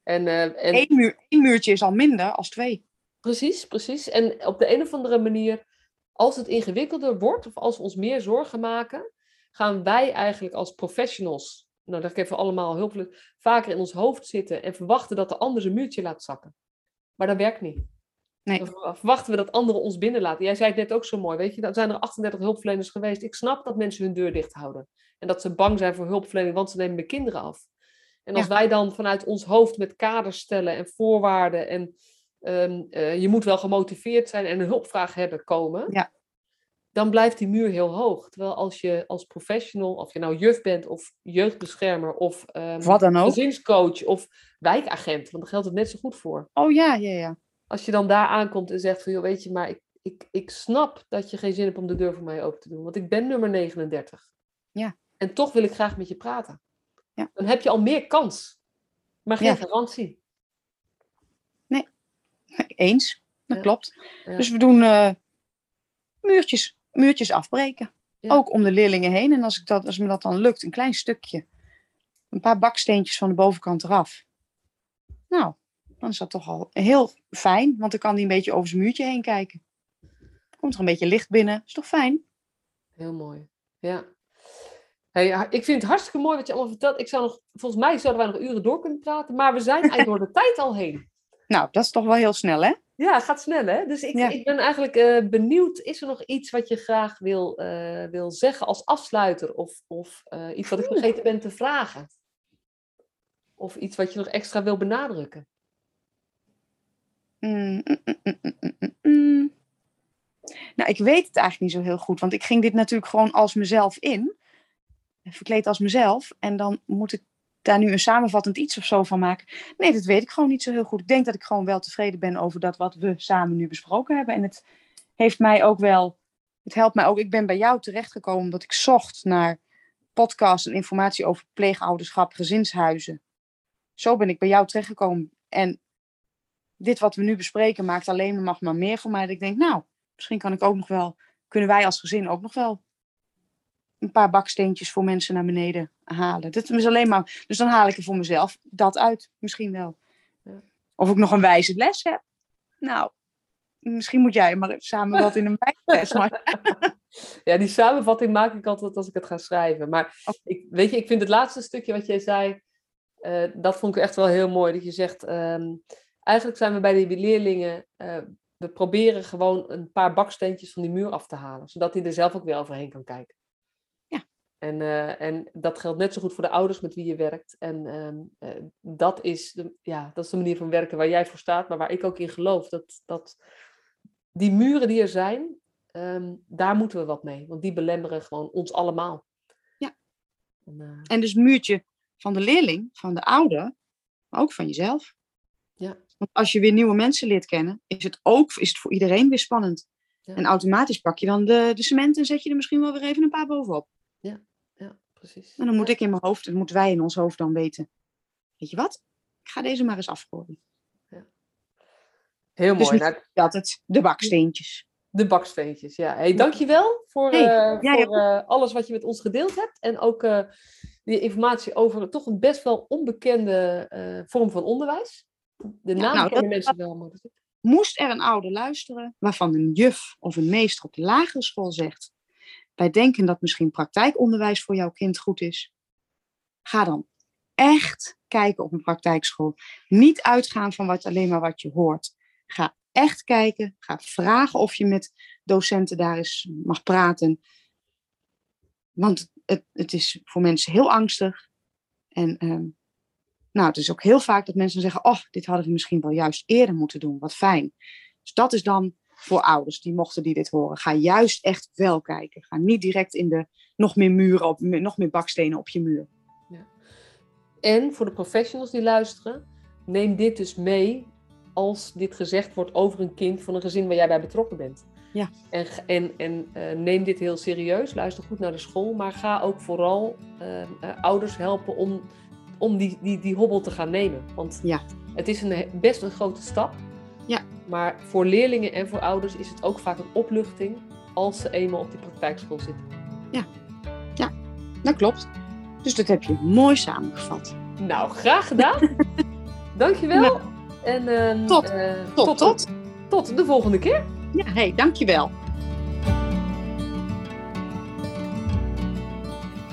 En, uh, en... Eén, muur, één muurtje is al minder als twee. Precies, precies. En op de een of andere manier, als het ingewikkelder wordt, of als we ons meer zorgen maken, gaan wij eigenlijk als professionals, nou dat geven we allemaal hulpelijk, vaker in ons hoofd zitten en verwachten dat de ander zijn muurtje laat zakken. Maar dat werkt niet. Nee. Dan verwachten we dat anderen ons binnenlaten. Jij zei het net ook zo mooi, weet je, dan zijn er 38 hulpverleners geweest. Ik snap dat mensen hun deur dicht houden. En dat ze bang zijn voor hulpverlening, want ze nemen de kinderen af. En als wij dan vanuit ons hoofd met kaders stellen en voorwaarden en um, uh, je moet wel gemotiveerd zijn en een hulpvraag hebben komen, ja. dan blijft die muur heel hoog. Terwijl als je als professional, of je nou juf bent of jeugdbeschermer of um, Wat dan ook. gezinscoach of wijkagent, want daar geldt het net zo goed voor. Oh ja, ja, ja. Als je dan daar aankomt en zegt van, joh, weet je, maar ik, ik, ik snap dat je geen zin hebt om de deur voor mij open te doen, want ik ben nummer 39. Ja. En toch wil ik graag met je praten. Ja. Dan heb je al meer kans, maar geen Ja. garantie. Eens, dat Ja. klopt. Dus we doen eh, muurtjes, muurtjes afbreken. Ook om de leerlingen heen. En als, ik dat, als me dat dan lukt, een klein stukje. Een paar baksteentjes van de bovenkant eraf. Nou, dan is dat toch al heel fijn. Want dan kan die een beetje over zijn muurtje heen kijken. Komt er een beetje licht binnen. Is toch fijn? Heel mooi. Ja. Hey, ik vind het hartstikke mooi wat je allemaal vertelt. Ik zou nog, volgens mij zouden wij nog uren door kunnen praten, maar we zijn eigenlijk door de tijd al heen. Nou, dat is toch wel heel snel, hè? Ja, het gaat snel hè. Dus ik, Ja. ik ben eigenlijk eh, benieuwd, is er nog iets wat je graag wil, eh, wil zeggen als afsluiter? Of, of eh, iets wat ik vergeten ben te vragen? Of iets wat je nog extra wil benadrukken? Mm, mm, mm. Nou, ik weet het eigenlijk niet zo heel goed. Want ik ging dit natuurlijk gewoon als mezelf in. Verkleed als mezelf. En dan moet ik daar nu een samenvattend iets of zo van maken. Nee, dat weet ik gewoon niet zo heel goed. Ik denk dat ik gewoon wel tevreden ben over dat wat we samen nu besproken hebben. En het heeft mij ook wel... Het helpt mij ook. Ik ben bij jou terechtgekomen omdat ik zocht naar podcasts en informatie over pleegouderschap, gezinshuizen. Zo ben ik bij jou terechtgekomen. En dit wat we nu bespreken maakt alleen maar, meer voor mij. Dat ik denk, nou, misschien kan ik ook nog wel, kunnen wij als gezin ook nog wel een paar baksteentjes voor mensen naar beneden halen. Dat is alleen maar, dus dan haal ik er voor mezelf dat uit, misschien wel. Of ik nog een wijze les heb. Nou, misschien moet jij maar samen wat in een wijze les. Ja, die samenvatting maak ik altijd als ik het ga schrijven. Maar Oké. ik, weet je, ik vind het laatste stukje wat jij zei, eh, dat vond ik echt wel heel mooi. Dat je zegt, ehm, eigenlijk zijn we bij die leerlingen, eh, we proberen gewoon een paar baksteentjes van die muur af te halen. Zodat hij er zelf ook weer overheen kan kijken. Ja. En, eh, en dat geldt net zo goed voor de ouders met wie je werkt. En ehm, eh, dat, is de, ja, dat is de manier van werken waar jij voor staat, maar waar ik ook in geloof. Dat, dat die muren die er zijn, Ehm, daar moeten we wat mee, want die belemmeren gewoon ons allemaal. Ja. En, En dus muurtje van de leerling, van de ouder, maar ook van jezelf. Ja. Want als je weer nieuwe mensen leert kennen, is het ook is het voor iedereen weer spannend. Ja. En automatisch pak je dan de, de cement en zet je er misschien wel weer even een paar bovenop. ja, precies. En dan moet Ja. ik in mijn hoofd, en moeten wij in ons hoofd dan weten. Weet je wat? Ik ga deze maar eens afgooien. Heel Dus mooi. Nou, Dat het, de baksteentjes. de baksteentjes, ja. Hey, dankjewel voor, Hey, eh, voor eh, alles wat je met ons gedeeld hebt. En ook eh, die informatie over toch een best wel onbekende vorm van onderwijs. De naam nou, kennen mensen wel, maar Moest er een ouder luisteren waarvan een juf of een meester op de lagere school zegt: Wij denken dat misschien praktijkonderwijs voor jouw kind goed is. Ga dan echt kijken op een praktijkschool. Niet uitgaan van wat, alleen maar wat je hoort. Ga echt kijken. Ga vragen of je met docenten daar eens mag praten. Want het, het is voor mensen heel angstig. En ehm, nou, het is ook heel vaak dat mensen zeggen: Oh, dit hadden we misschien wel juist eerder moeten doen. Wat fijn. Dus dat is dan voor ouders, die mochten die dit horen. Ga juist echt wel kijken. Ga niet direct in de nog meer muren, op, nog meer bakstenen op je muur. En voor de professionals die luisteren, neem dit dus mee als dit gezegd wordt over een kind van een gezin waar jij bij betrokken bent. Ja. En, en, en eh, neem dit heel serieus, luister goed naar de school, maar ga ook vooral eh, eh, ouders helpen om, om die, die, die hobbel te gaan nemen. Want Ja. het is een, best een grote stap. Ja. Maar voor leerlingen en voor ouders is het ook vaak een opluchting als ze eenmaal op die praktijkschool zitten. Dat klopt. Dus dat heb je mooi samengevat. Nou, graag gedaan. Dankjewel. Nou, en ehm, tot, eh, Tot, tot. tot de volgende keer. Ja, hey, dankjewel.